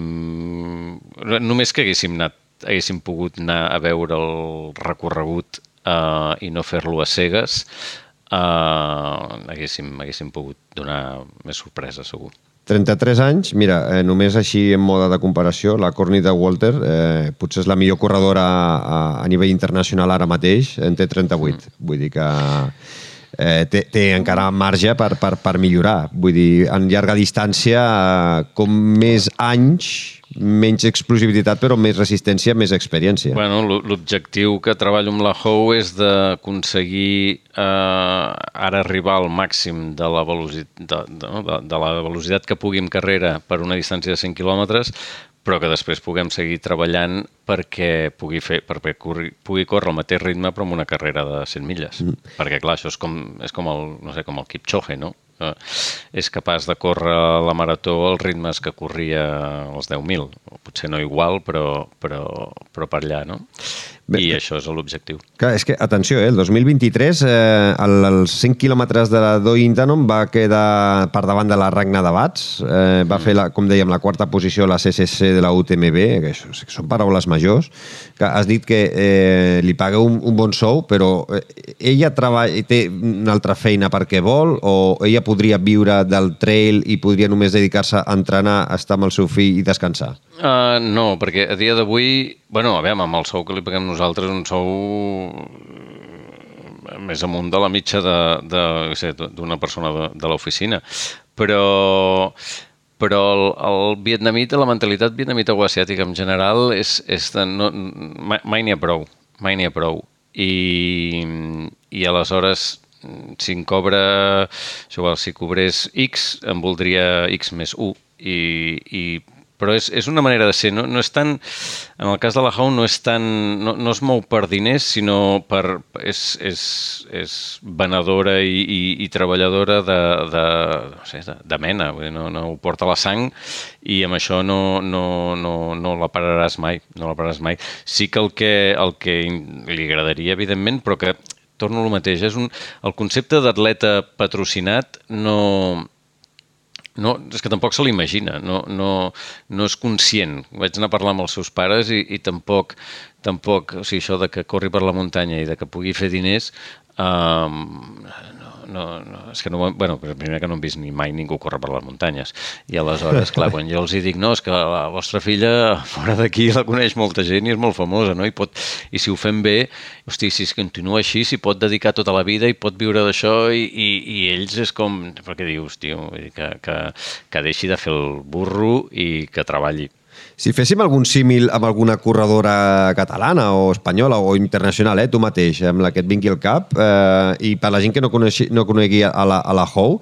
Només que haguéssim anat haguéssim pogut anar a veure el recorregut uh, i no fer-lo a cegues, uh, haguéssim, haguéssim pogut donar més sorpresa, segur. 33 anys, mira, eh, només així en moda de comparació, la Courtney de Walter eh, potser és la millor corredora a, a nivell internacional ara mateix, en té 38. Mm. Vull dir que eh, té, té encara marge per, per, per millorar. Vull dir, en llarga distància, eh, com més anys, menys explosivitat, però més resistència, més experiència. Bueno, l'o- l'objectiu que treballo amb la How és d'aconseguir eh, ara arribar al màxim de la, velocitat, de, de, de, de la velocitat que pugui en carrera per una distància de 100 quilòmetres, però que després puguem seguir treballant perquè pugui, fer, perquè corri, pugui córrer al mateix ritme però amb una carrera de 100 milles. Mm. Perquè, clar, això és com, és com el, no sé, com el Kipchoge, no? Eh, és capaç de córrer la marató als ritmes que corria als 10.000. Potser no igual, però, però, però per allà, no? Bé, I això és l'objectiu. Clar, és que, atenció, eh, el 2023, eh, el- els 100 quilòmetres de la Doi Intanon va quedar per davant de la Ragna de Bats, eh, va fer, la, com dèiem, la quarta posició a la CCC de la UTMB, que, això, que són paraules majors, que has dit que eh, li paga un, un bon sou, però eh, ella treballa, té una altra feina perquè vol, o ella podria viure del trail i podria només dedicar-se a entrenar, a estar amb el seu fill i descansar? Uh, no, perquè a dia d'avui, bueno, a veure, amb el sou que li paguem nosaltres, un sou eh, més amunt de la mitja d'una persona de, de l'oficina. Però, però el, el vietnamita, la mentalitat vietnamita o asiàtica en general, és, és de, no, mai, n'hi ha prou, mai n'hi ha prou. I, i aleshores si em cobra, si cobrés X, em voldria X més 1. I, i, però és, és una manera de ser, no, no és tan, en el cas de la Hau no és tan, no, no es mou per diners, sinó per, és, és, és venedora i, i, i treballadora de, de, no sé, de, de mena, vull dir, no, no ho porta la sang i amb això no, no, no, no la pararàs mai, no la pararàs mai. Sí que el que, el que li agradaria, evidentment, però que torno al mateix, és un, el concepte d'atleta patrocinat no, no, és que tampoc se l'imagina, no, no, no és conscient. Vaig anar a parlar amb els seus pares i, i tampoc, tampoc, o sigui, això de que corri per la muntanya i de que pugui fer diners, um, no, no, és que no, bueno, primer que no hem vist ni mai ningú córrer per les muntanyes. I aleshores, clar, quan jo els hi dic, no, és que la vostra filla fora d'aquí la coneix molta gent i és molt famosa, no? I, pot, i si ho fem bé, hosti, si es continua així, s'hi pot dedicar tota la vida i pot viure d'això i, i, i ells és com, perquè dius, tio, que, que, que deixi de fer el burro i que treballi. Si féssim algun símil amb alguna corredora catalana o espanyola o internacional, eh, tu mateix, amb la que et vingui al cap, eh, i per la gent que no, coneixi, no conegui a la, a la Hou,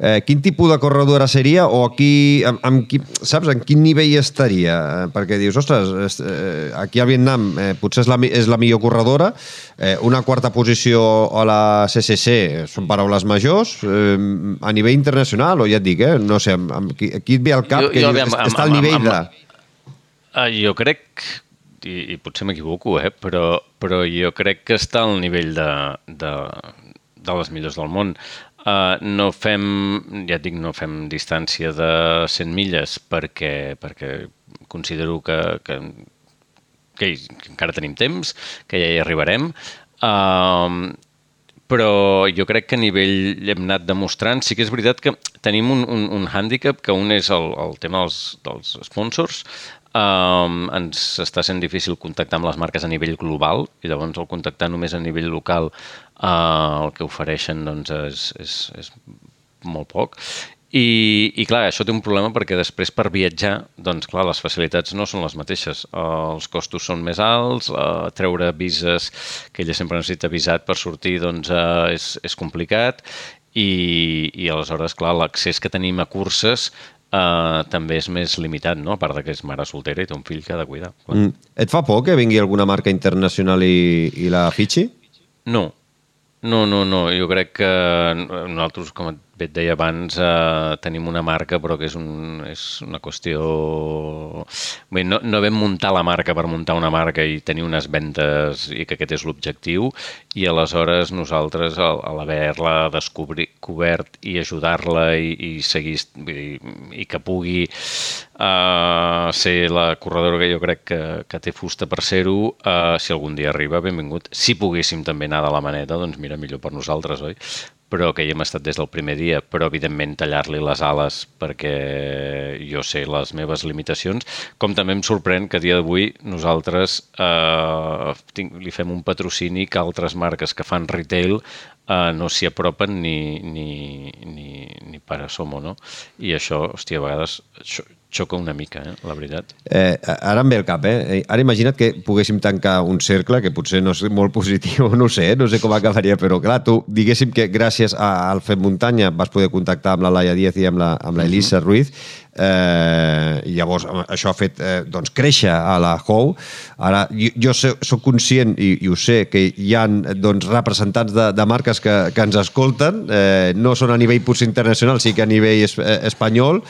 eh, quin tipus de corredora seria o aquí, amb, amb qui, saps, en quin nivell estaria? Eh, perquè dius, ostres, eh, aquí al Vietnam eh, potser és la, és la millor corredora, eh, una quarta posició a la CCC són paraules majors, eh, a nivell internacional, o ja et dic, eh, no sé, amb, amb qui, qui et ve al cap jo, que jo, dius, amb, està al nivell amb, amb, de Uh, jo crec, i, i potser m'equivoco, eh, però, però jo crec que està al nivell de, de, de les millors del món. Uh, no fem, ja dic, no fem distància de 100 milles perquè, perquè considero que, que, que, que encara tenim temps, que ja hi arribarem. Uh, però jo crec que a nivell hem anat demostrant, sí que és veritat que tenim un, un, un hàndicap, que un és el, el tema dels, dels sponsors, Um, ens està sent difícil contactar amb les marques a nivell global i llavors el contactar només a nivell local uh, el que ofereixen doncs, és, és, és molt poc i, I clar, això té un problema perquè després per viatjar, doncs clar, les facilitats no són les mateixes. Uh, els costos són més alts, uh, treure vises, que ella sempre necessita visat per sortir, doncs uh, és, és complicat i, i aleshores, clar, l'accés que tenim a curses uh, també és més limitat, no? a part que és mare soltera i té un fill que ha de cuidar. Mm. Et fa por que vingui alguna marca internacional i, i la fitxi? No, no, no, no. Jo crec que nosaltres, com et bé et deia abans, eh, tenim una marca, però que és, un, és una qüestió... Bé, no, no vam muntar la marca per muntar una marca i tenir unes ventes i que aquest és l'objectiu, i aleshores nosaltres, al, al haver-la descobert i ajudar-la i, i seguir i, i que pugui uh, ser la corredora que jo crec que, que té fusta per ser-ho, uh, si algun dia arriba, benvingut. Si poguéssim també anar de la maneta, doncs mira, millor per nosaltres, oi? Però que hi hem estat des del primer dia, però evidentment tallar-li les ales perquè jo sé les meves limitacions, com també em sorprèn que a dia d'avui nosaltres eh, li fem un patrocini que altres marques que fan retail eh, no s'hi apropen ni, ni, ni, ni per a Somo, no? I això, hòstia, a vegades xoca una mica, eh, la veritat. Eh, ara em ve el cap, eh? Ara imagina't que poguéssim tancar un cercle, que potser no és molt positiu, [laughs] no sé, no sé com acabaria, però clar, tu diguéssim que gràcies al Fet Muntanya vas poder contactar amb la Laia Díaz i amb la, amb la Elisa mhm. Ruiz, eh, llavors això ha fet eh, doncs, créixer a la HOU. Ara, jo, jo sé, soc conscient i, i ho sé que hi ha doncs, representants de, de marques que, que ens escolten, eh, no són a nivell potser internacional, sí que a nivell es, eh, espanyol,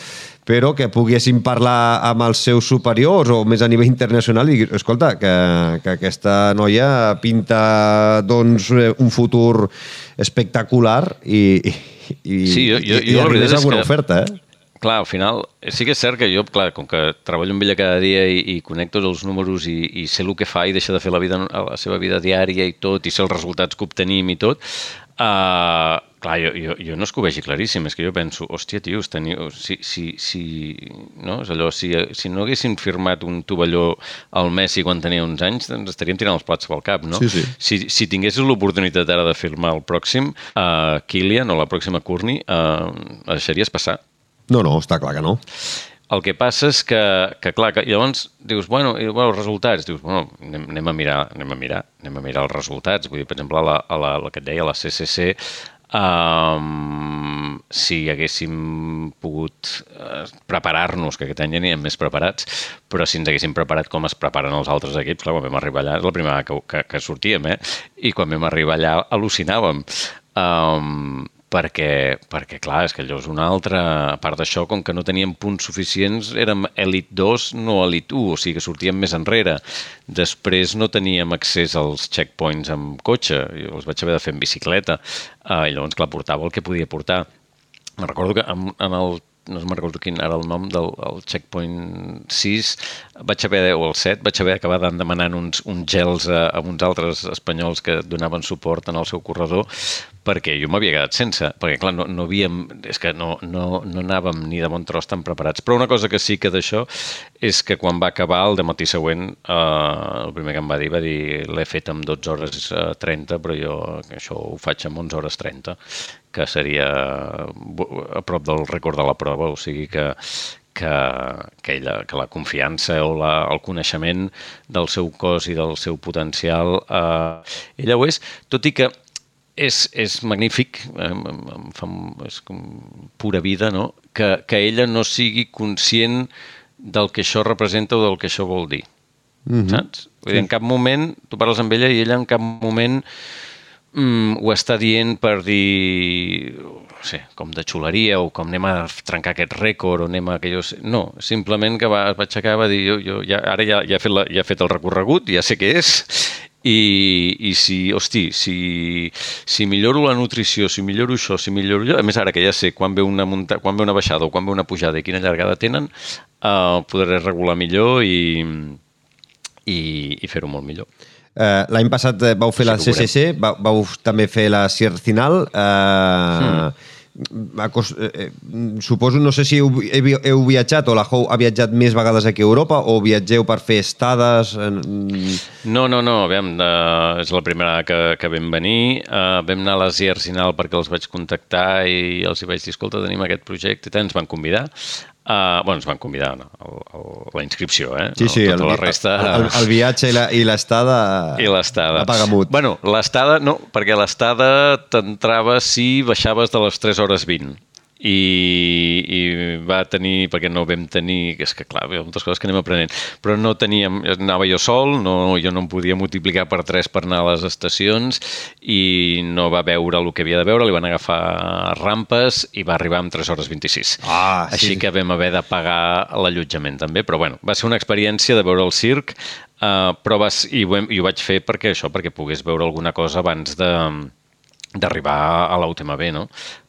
però que poguessin parlar amb els seus superiors o més a nivell internacional i escolta, que, que aquesta noia pinta doncs, un futur espectacular i, i, sí, jo, jo, i, jo, i és alguna que... oferta, eh? clar, al final, sí que és cert que jo, clar, com que treballo amb ella cada dia i, i connecto els números i, i sé el que fa i deixa de fer la, vida, la seva vida diària i tot, i sé els resultats que obtenim i tot, uh, clar, jo, jo, jo no és que ho vegi claríssim, és que jo penso, hòstia, tios, teniu, si, si, si, no? és allò, si, si no haguessin firmat un tovalló al Messi quan tenia uns anys, doncs estaríem tirant els plats pel cap, no? Sí, sí. Si, si tinguessis l'oportunitat ara de firmar el pròxim, uh, Kilian o la pròxima Courtney, uh, deixaries passar? No, no, està clar que no. El que passa és que, que clar, que llavors dius, bueno, i, bueno, els resultats, dius, bueno, anem, anem, a mirar, anem a mirar, anem a mirar els resultats. Vull dir, per exemple, la, la, la que et deia, la CCC, um, si haguéssim pogut uh, preparar-nos, que aquest any ja anirem més preparats, però si ens haguéssim preparat com es preparen els altres equips, clar, quan vam arribar allà, és la primera que, que, que sortíem, eh? I quan vam arribar allà al·lucinàvem. Um, perquè, perquè clar, és que és una altra... A part d'això, com que no teníem punts suficients, érem Elite 2, no Elite 1, o sigui que sortíem més enrere. Després no teníem accés als checkpoints amb cotxe, jo els vaig haver de fer en bicicleta, eh, i llavors, clar, portava el que podia portar. Me recordo que en, en el no me'n recordo quin era el nom del el checkpoint 6, vaig haver, o el 7, vaig haver acabar demanant uns, uns gels a, a uns altres espanyols que donaven suport en el seu corredor, perquè jo m'havia quedat sense, perquè clar, no, no havíem, és que no, no, no anàvem ni de bon tros tan preparats. Però una cosa que sí que d'això és que quan va acabar el matí següent, eh, el primer que em va dir va dir l'he fet en 12 hores eh, 30, però jo això ho faig en 11 hores 30, que seria a prop del rècord de la prova, o sigui que, que, que, ella, que la confiança o la, el coneixement del seu cos i del seu potencial, eh, ella ho és, tot i que és, és magnífic, em, em fa, és com pura vida, no? que, que ella no sigui conscient del que això representa o del que això vol dir. Mm -hmm. Saps? Vull dir, en cap moment, tu parles amb ella i ella en cap moment mm, ho està dient per dir, sé, com de xuleria o com anem a trencar aquest rècord o anem a aquells... No, simplement que va, va aixecar, va dir, jo, jo ja, ara ja, ja, he fet la, ja he fet el recorregut, ja sé què és, i, i si, hosti, si, si milloro la nutrició, si milloro això, si milloro allò, a més ara que ja sé quan ve una, munta, quan ve una baixada o quan ve una pujada i quina llargada tenen, uh, podré regular millor i, i, i fer-ho molt millor. Uh, L'any passat eh, vau fer sí, la CCC, vau, vau també fer la Ciercinal. Uh, hmm. Acos, eh, suposo, no sé si heu, heu viatjat o la Hou ha viatjat més vegades aquí a Europa o viatgeu per fer estades... No, no, no, aviam, uh, és la primera que, que vam venir. Uh, vam anar a les Arsenal perquè els vaig contactar i els hi vaig dir, escolta, tenim aquest projecte i tant, ens van convidar. Uh, bueno, ens van convidar no? el, el, la inscripció, eh? Sí, sí, no, tota el, la resta... el, el viatge i l'estada... I l'estada. A pagamut. Bueno, l'estada no, perquè l'estada t'entrava si baixaves de les 3 hores 20 i, i va tenir, perquè no vam tenir, és que clar, hi ha moltes coses que anem aprenent, però no teníem, anava jo sol, no, jo no em podia multiplicar per 3 per anar a les estacions i no va veure el que havia de veure, li van agafar rampes i va arribar amb 3 hores 26. Ah, sí. Així que vam haver de pagar l'allotjament també, però bueno, va ser una experiència de veure el circ, uh, però vas, i, ho hem, i ho vaig fer perquè això, perquè pogués veure alguna cosa abans de d'arribar a la UTMB, no?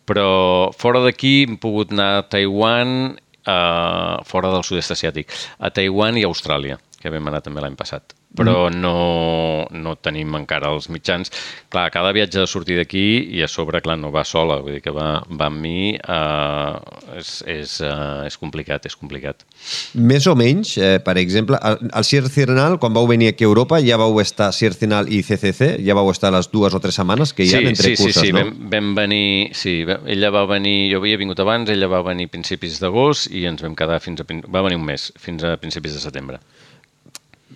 Però fora d'aquí hem pogut anar a Taiwan, eh, fora del sud-est asiàtic, a Taiwan i a Austràlia, que vam anar també l'any passat però mm. no, no tenim encara els mitjans. Clar, cada viatge de sortir d'aquí i a sobre, clar, no va sola, vull dir que va, va amb mi, uh, és, és, uh, és complicat, és complicat. Més o menys, eh, per exemple, al Ciercinal, quan vau venir aquí a Europa, ja vau estar Ciercinal i CCC, ja vau estar les dues o tres setmanes que hi ha sí, entre sí, curses, sí, sí, no? Vam, vam venir, sí, ella va venir, jo havia vingut abans, ella va venir a principis d'agost i ens vam quedar fins a, va venir un mes, fins a principis de setembre.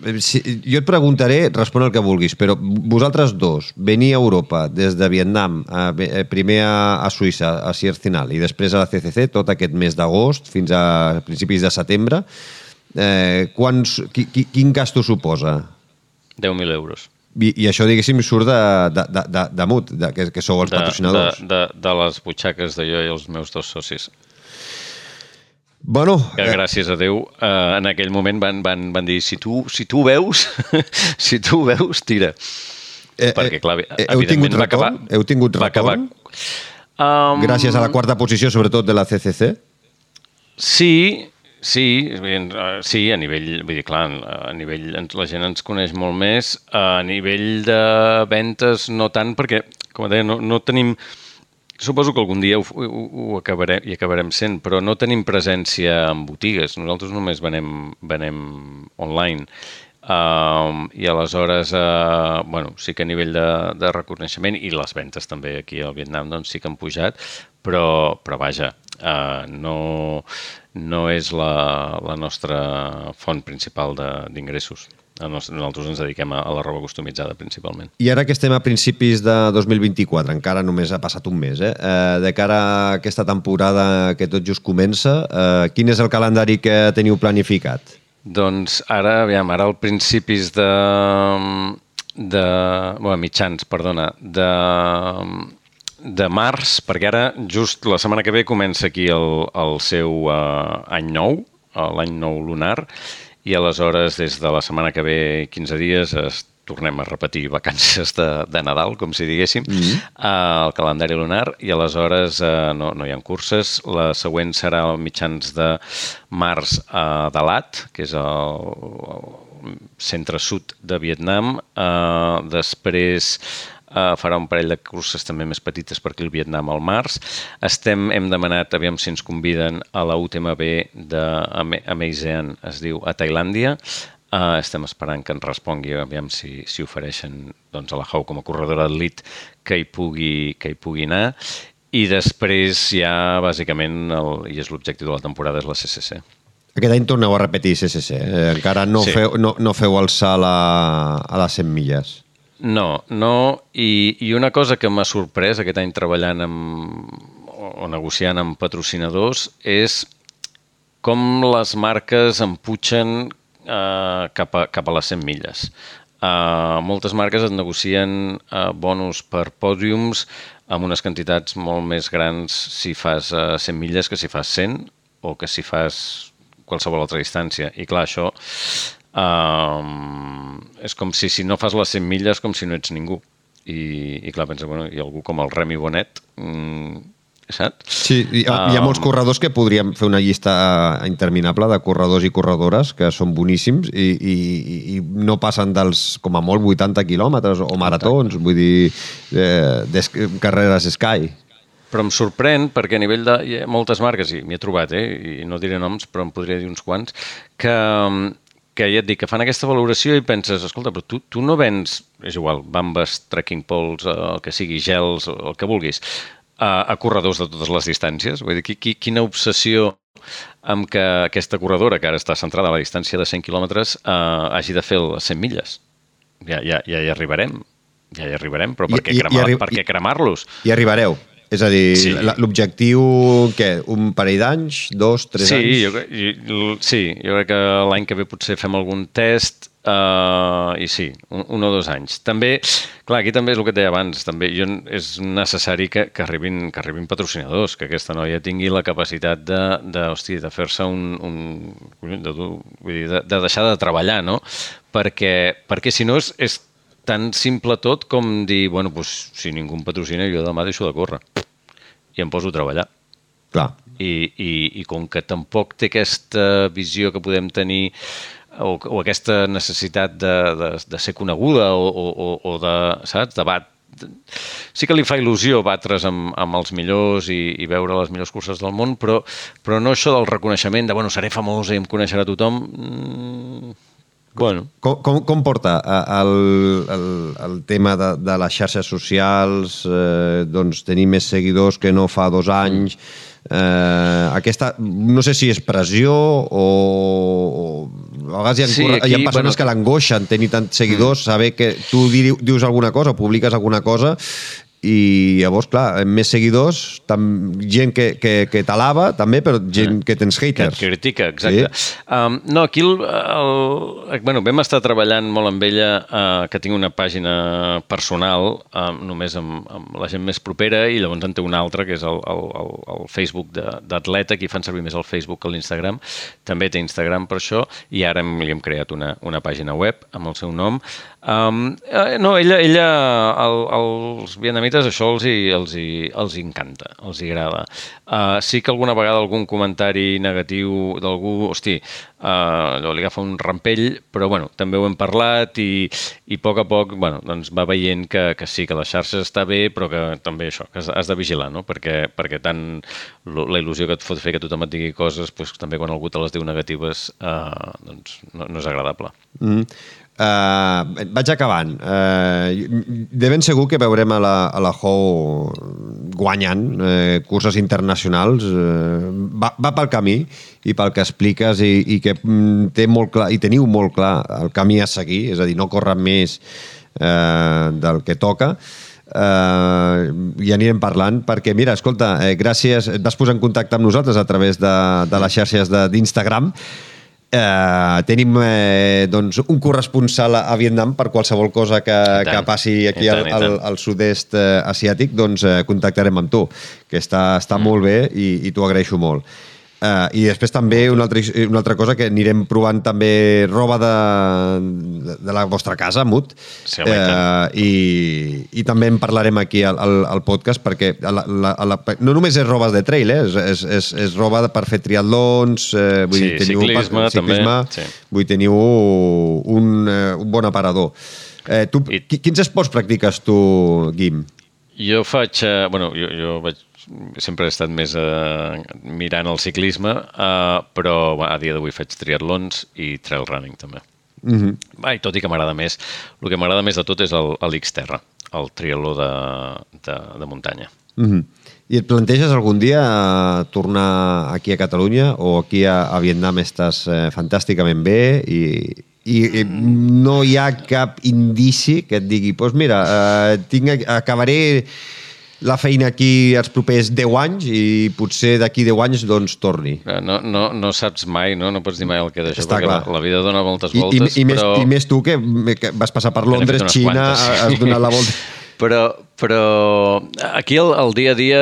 Eh, si, jo et preguntaré, respon el que vulguis, però vosaltres dos, venir a Europa des de Vietnam, a, eh, primer a, a Suïssa, a Ciercinal, i després a la CCC, tot aquest mes d'agost fins a principis de setembre, eh, quants, qui, qui, quin gasto suposa? 10.000 euros. I, I això, diguéssim, surt de, de, de, de, de MUT, de, que, que sou els de, patrocinadors. De, de, de les butxaques de jo i els meus dos socis. Bueno, que gràcies a Déu eh, en aquell moment van, van, van dir si tu, si tu veus, [laughs] si tu veus, tira. Eh, Perquè, clar, eh, heu tingut retorn? Acabar, heu tingut retorn? Um, Gràcies a la quarta posició, sobretot, de la CCC? Sí, sí, sí, a nivell, vull dir, clar, a nivell, la gent ens coneix molt més, a nivell de ventes no tant, perquè, com deia, no, no tenim Suposo que algun dia ho, ho, ho acabarem, hi acabarem sent, però no tenim presència en botigues. Nosaltres només venem, venem online. Uh, I aleshores, uh, bueno, sí que a nivell de, de reconeixement i les ventes també aquí al Vietnam doncs sí que han pujat, però, però vaja, uh, no, no és la, la nostra font principal d'ingressos. Nosaltres ens dediquem a, la roba customitzada, principalment. I ara que estem a principis de 2024, encara només ha passat un mes, eh? eh de cara a aquesta temporada que tot just comença, eh, quin és el calendari que teniu planificat? Doncs ara, aviam, ara al principis de... de bueno, mitjans, perdona, de de març, perquè ara just la setmana que ve comença aquí el, el seu uh, any nou, l'any nou lunar, i aleshores des de la setmana que ve 15 dies es tornem a repetir vacances de, de Nadal, com si diguéssim, mm -hmm. el calendari lunar, i aleshores uh, no, no hi ha curses. La següent serà al mitjans de març a uh, Dalat, que és el, el centre-sud de Vietnam. Uh, després Uh, farà un parell de curses també més petites per aquí al Vietnam al març. Estem, hem demanat, aviam si ens conviden a la UTMB de Amazon, es diu, a Tailàndia. Uh, estem esperant que ens respongui, aviam si, si ofereixen doncs, a la Hau com a corredora d'elit que, hi pugui, que hi pugui anar. I després ja, bàsicament, el, i és l'objectiu de la temporada, és la CCC. Aquest any torneu a repetir CCC. Eh? Encara no, sí. feu, no, no feu el salt a, a les 100 milles. No, no, i, i una cosa que m'ha sorprès aquest any treballant amb, o negociant amb patrocinadors és com les marques emputxen eh, cap, a, cap a les 100 milles. Eh, moltes marques et negocien eh, bonus per pòdiums amb unes quantitats molt més grans si fas eh, 100 milles que si fas 100 o que si fas qualsevol altra distància. I clar, això Um, és com si si no fas les 100 milles com si no ets ningú. I, i clar, pensa, bueno, hi ha algú com el Remy Bonet, mm, saps? Sí, hi ha, um, hi ha molts corredors que podríem fer una llista interminable de corredors i corredores que són boníssims i, i, i no passen dels, com a molt, 80 quilòmetres o maratons, vull dir, eh, des, carreres Sky. Però em sorprèn perquè a nivell de hi ha moltes marques, i m'hi he trobat, eh, i no diré noms, però em podria dir uns quants, que, que ja et dic, que fan aquesta valoració i penses, escolta, però tu, tu no vens, és igual, bambes, trekking poles, eh, el que sigui, gels, el que vulguis, a, a corredors de totes les distàncies? Vull dir, qui, quina obsessió amb que aquesta corredora, que ara està centrada a la distància de 100 quilòmetres, eh, hagi de fer les 100 milles. Ja, ja, ja hi arribarem, ja hi arribarem, però per què cremar-los? Cremar I arribareu. És a dir, sí. l'objectiu, què? Un parell d'anys? Dos, tres sí, anys? Jo, sí, jo crec que l'any que ve potser fem algun test uh, i sí, un, un o dos anys. També, clar, aquí també és el que et deia abans, també jo, és necessari que, que, arribin, que arribin patrocinadors, que aquesta noia tingui la capacitat de, de, hosti, de fer-se un... un de, vull dir, de, de deixar de treballar, no? Perquè, perquè si no és, és tan simple tot com dir, bueno, doncs, si ningú em patrocina, jo demà deixo de córrer i em poso a treballar. Clar. I, i, i com que tampoc té aquesta visió que podem tenir o, o aquesta necessitat de, de, de ser coneguda o, o, o de, saps, de bat, sí que li fa il·lusió batre's amb, amb els millors i, i veure les millors curses del món, però, però no això del reconeixement de, bueno, seré famosa i em coneixerà tothom, mm, Bueno. Com, com, com porta el, el, el tema de, de les xarxes socials, eh, doncs tenir més seguidors que no fa dos anys, eh, aquesta, no sé si és pressió o, o a vegades hi ha, sí, aquí, hi ha persones bueno, que l'angoixen tenir tants seguidors, mm. saber que tu dius alguna cosa o publiques alguna cosa i llavors, clar, més seguidors, tam, gent que, que, que t'alava també, però gent que tens haters. Que et critica, exacte. Sí. Um, no, aquí el, el, bueno, vam estar treballant molt amb ella, uh, que tinc una pàgina personal, um, només amb, amb la gent més propera, i llavors en té una altra, que és el, el, el, el Facebook d'Atleta, que fan servir més el Facebook que l'Instagram. També té Instagram per això, i ara li hem creat una, una pàgina web amb el seu nom. Um, eh, no, ella, ella el, els vietnamites això els hi, els, hi, els hi encanta, els hi agrada. Uh, sí que alguna vegada algun comentari negatiu d'algú, hosti, uh, li agafa un rampell, però bueno, també ho hem parlat i, i a poc a poc bueno, doncs va veient que, que sí, que la xarxa està bé, però que també això, que has, has de vigilar, no? perquè, perquè tant la il·lusió que et fot fer que tothom et digui coses, doncs, també quan algú te les diu negatives, uh, doncs no, no és agradable. Mm. Uh, vaig acabant. Uh, de ben segur que veurem a la, a la Ho guanyant uh, curses internacionals. Uh, va, va pel camí i pel que expliques i, i que mm, té molt clar, i teniu molt clar el camí a seguir, és a dir, no córrer més uh, del que toca. Uh, i anirem parlant perquè, mira, escolta, eh, gràcies, et vas posar en contacte amb nosaltres a través de, de les xarxes d'Instagram Eh, tenim eh, doncs, un corresponsal a Vietnam per qualsevol cosa que, que passi aquí tant, al, al, al sud-est eh, asiàtic, doncs eh, contactarem amb tu, que està, està mm. molt bé i, i t'ho agraeixo molt. Uh, I després també una altra, una altra cosa que anirem provant també roba de, de, de la vostra casa, Mut. Sí, home, uh, i, I també en parlarem aquí al, al, al podcast perquè la, la, la, no només és roba de trail, eh? és, és, és, és roba per fer triatlons, eh, vull Sí, dir, teniu ciclisme, ciclisme també, sí. vull dir, teniu un, eh, un bon aparador. Eh, tu, I- qui- quins esports practiques tu, Guim? Jo faig... Bueno, jo, jo vaig, sempre he estat més eh, mirant el ciclisme, eh, però a dia d'avui faig triatlons i trail running també. Mm -hmm. Va, I tot i que m'agrada més, el que m'agrada més de tot és el, el el triatló de, de, de muntanya. Mm -hmm. I et planteges algun dia eh, tornar aquí a Catalunya o aquí a, a Vietnam estàs eh, fantàsticament bé i, i, i no hi ha cap indici que et digui doncs pues mira, eh, tinc, acabaré la feina aquí els propers 10 anys i potser d'aquí 10 anys doncs torni. Eh, No, no, no saps mai, no? No pots dir mai el que d'això, perquè clar. la, la vida dona moltes I, i, voltes, i, més, però... I més tu que, que vas passar per Londres, Xina, quantes, has donat la volta... [laughs] Però, però aquí el, el dia a dia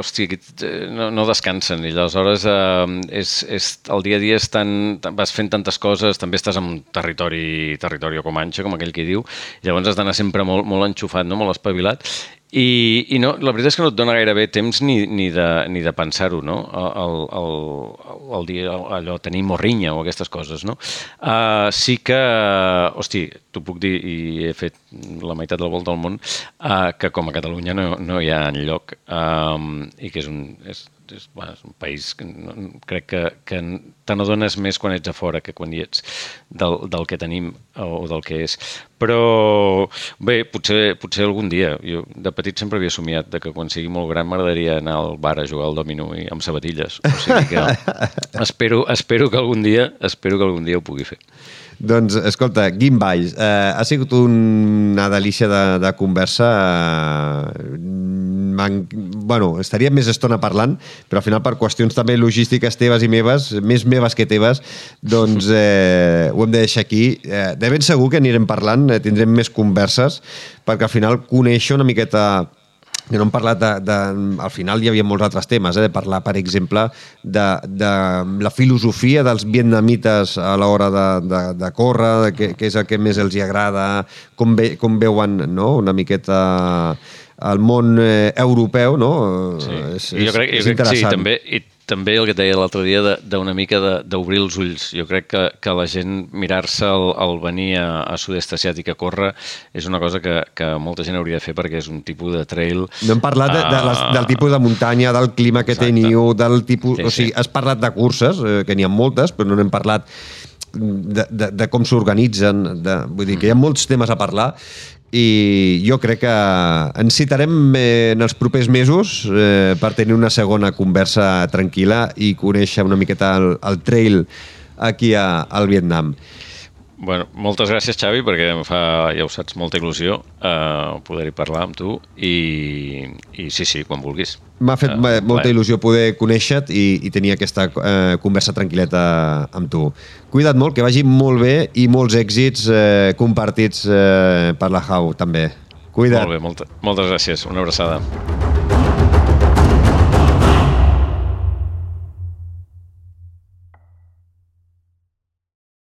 hosti, eh, no, no descansen i aleshores eh, és, és, el dia a dia és tan, vas fent tantes coses, també estàs en un territori, territori comanxa, com aquell que diu, i llavors has d'anar sempre molt, molt enxufat, no? molt espavilat, i, i no, la veritat és que no et dona gairebé temps ni, ni de, ni de pensar-ho, no? El, el, el, dia, allò, tenir morrinya o aquestes coses, no? Uh, sí que, hosti, t'ho puc dir, i he fet la meitat de la volta al món, uh, que com a Catalunya no, no hi ha enlloc, um, i que és un, és, és, bueno, és un país que no, crec que, que te n'adones més quan ets a fora que quan hi ets del, del que tenim o del que és. Però bé, potser, potser algun dia. Jo de petit sempre havia somiat de que quan sigui molt gran m'agradaria anar al bar a jugar al domino i amb sabatilles. O sigui que [laughs] espero, espero que algun dia espero que algun dia ho pugui fer. Doncs, escolta, Guim Valls, eh, ha sigut una delícia de, de conversa. Eh, bueno, estaríem més estona parlant, però al final per qüestions també logístiques teves i meves, més meves que teves, doncs [laughs] eh, ho hem de deixar aquí. Eh, de ben segur que anirem parlant, eh, tindrem més converses, perquè al final conèixer una miqueta que no hem parlat de, de... Al final hi havia molts altres temes, eh? de parlar, per exemple, de, de la filosofia dels vietnamites a l'hora de, de, de córrer, de què, què és el que més els hi agrada, com, ve, com veuen no? una miqueta el món eh, europeu, no? Sí. És, I jo crec, jo és crec que sí, també, i també el que et deia l'altre dia de- d'una mica de- d'obrir els ulls. Jo crec que, que la gent mirar-se el, el venir a, a sud-est asiàtic a córrer és una cosa que, que molta gent hauria de fer perquè és un tipus de trail... No hem parlat de, de les, ah, del tipus de muntanya, del clima que Exacte. teniu, del tipus... Sí, o sigui, sí. has parlat de curses, eh, que n'hi ha moltes, però no n'hem parlat de, de, de com s'organitzen, vull dir que hi ha molts temes a parlar i jo crec que ens citarem eh, en els propers mesos eh, per tenir una segona conversa tranquil·la i conèixer una miqueta el, el trail aquí a, al Vietnam. Bueno, moltes gràcies, Xavi, perquè em fa, ja ho saps, molta il·lusió eh, poder-hi parlar amb tu i, i sí, sí, quan vulguis. M'ha fet Eh, uh, molta il·lusió poder conèixer-te i, i tenir aquesta eh, conversa tranquil·leta amb tu. Cuida't molt, que vagi molt bé i molts èxits eh, compartits eh, per la Jau, també. Cuida't. Molt bé, molta, moltes gràcies. Una abraçada.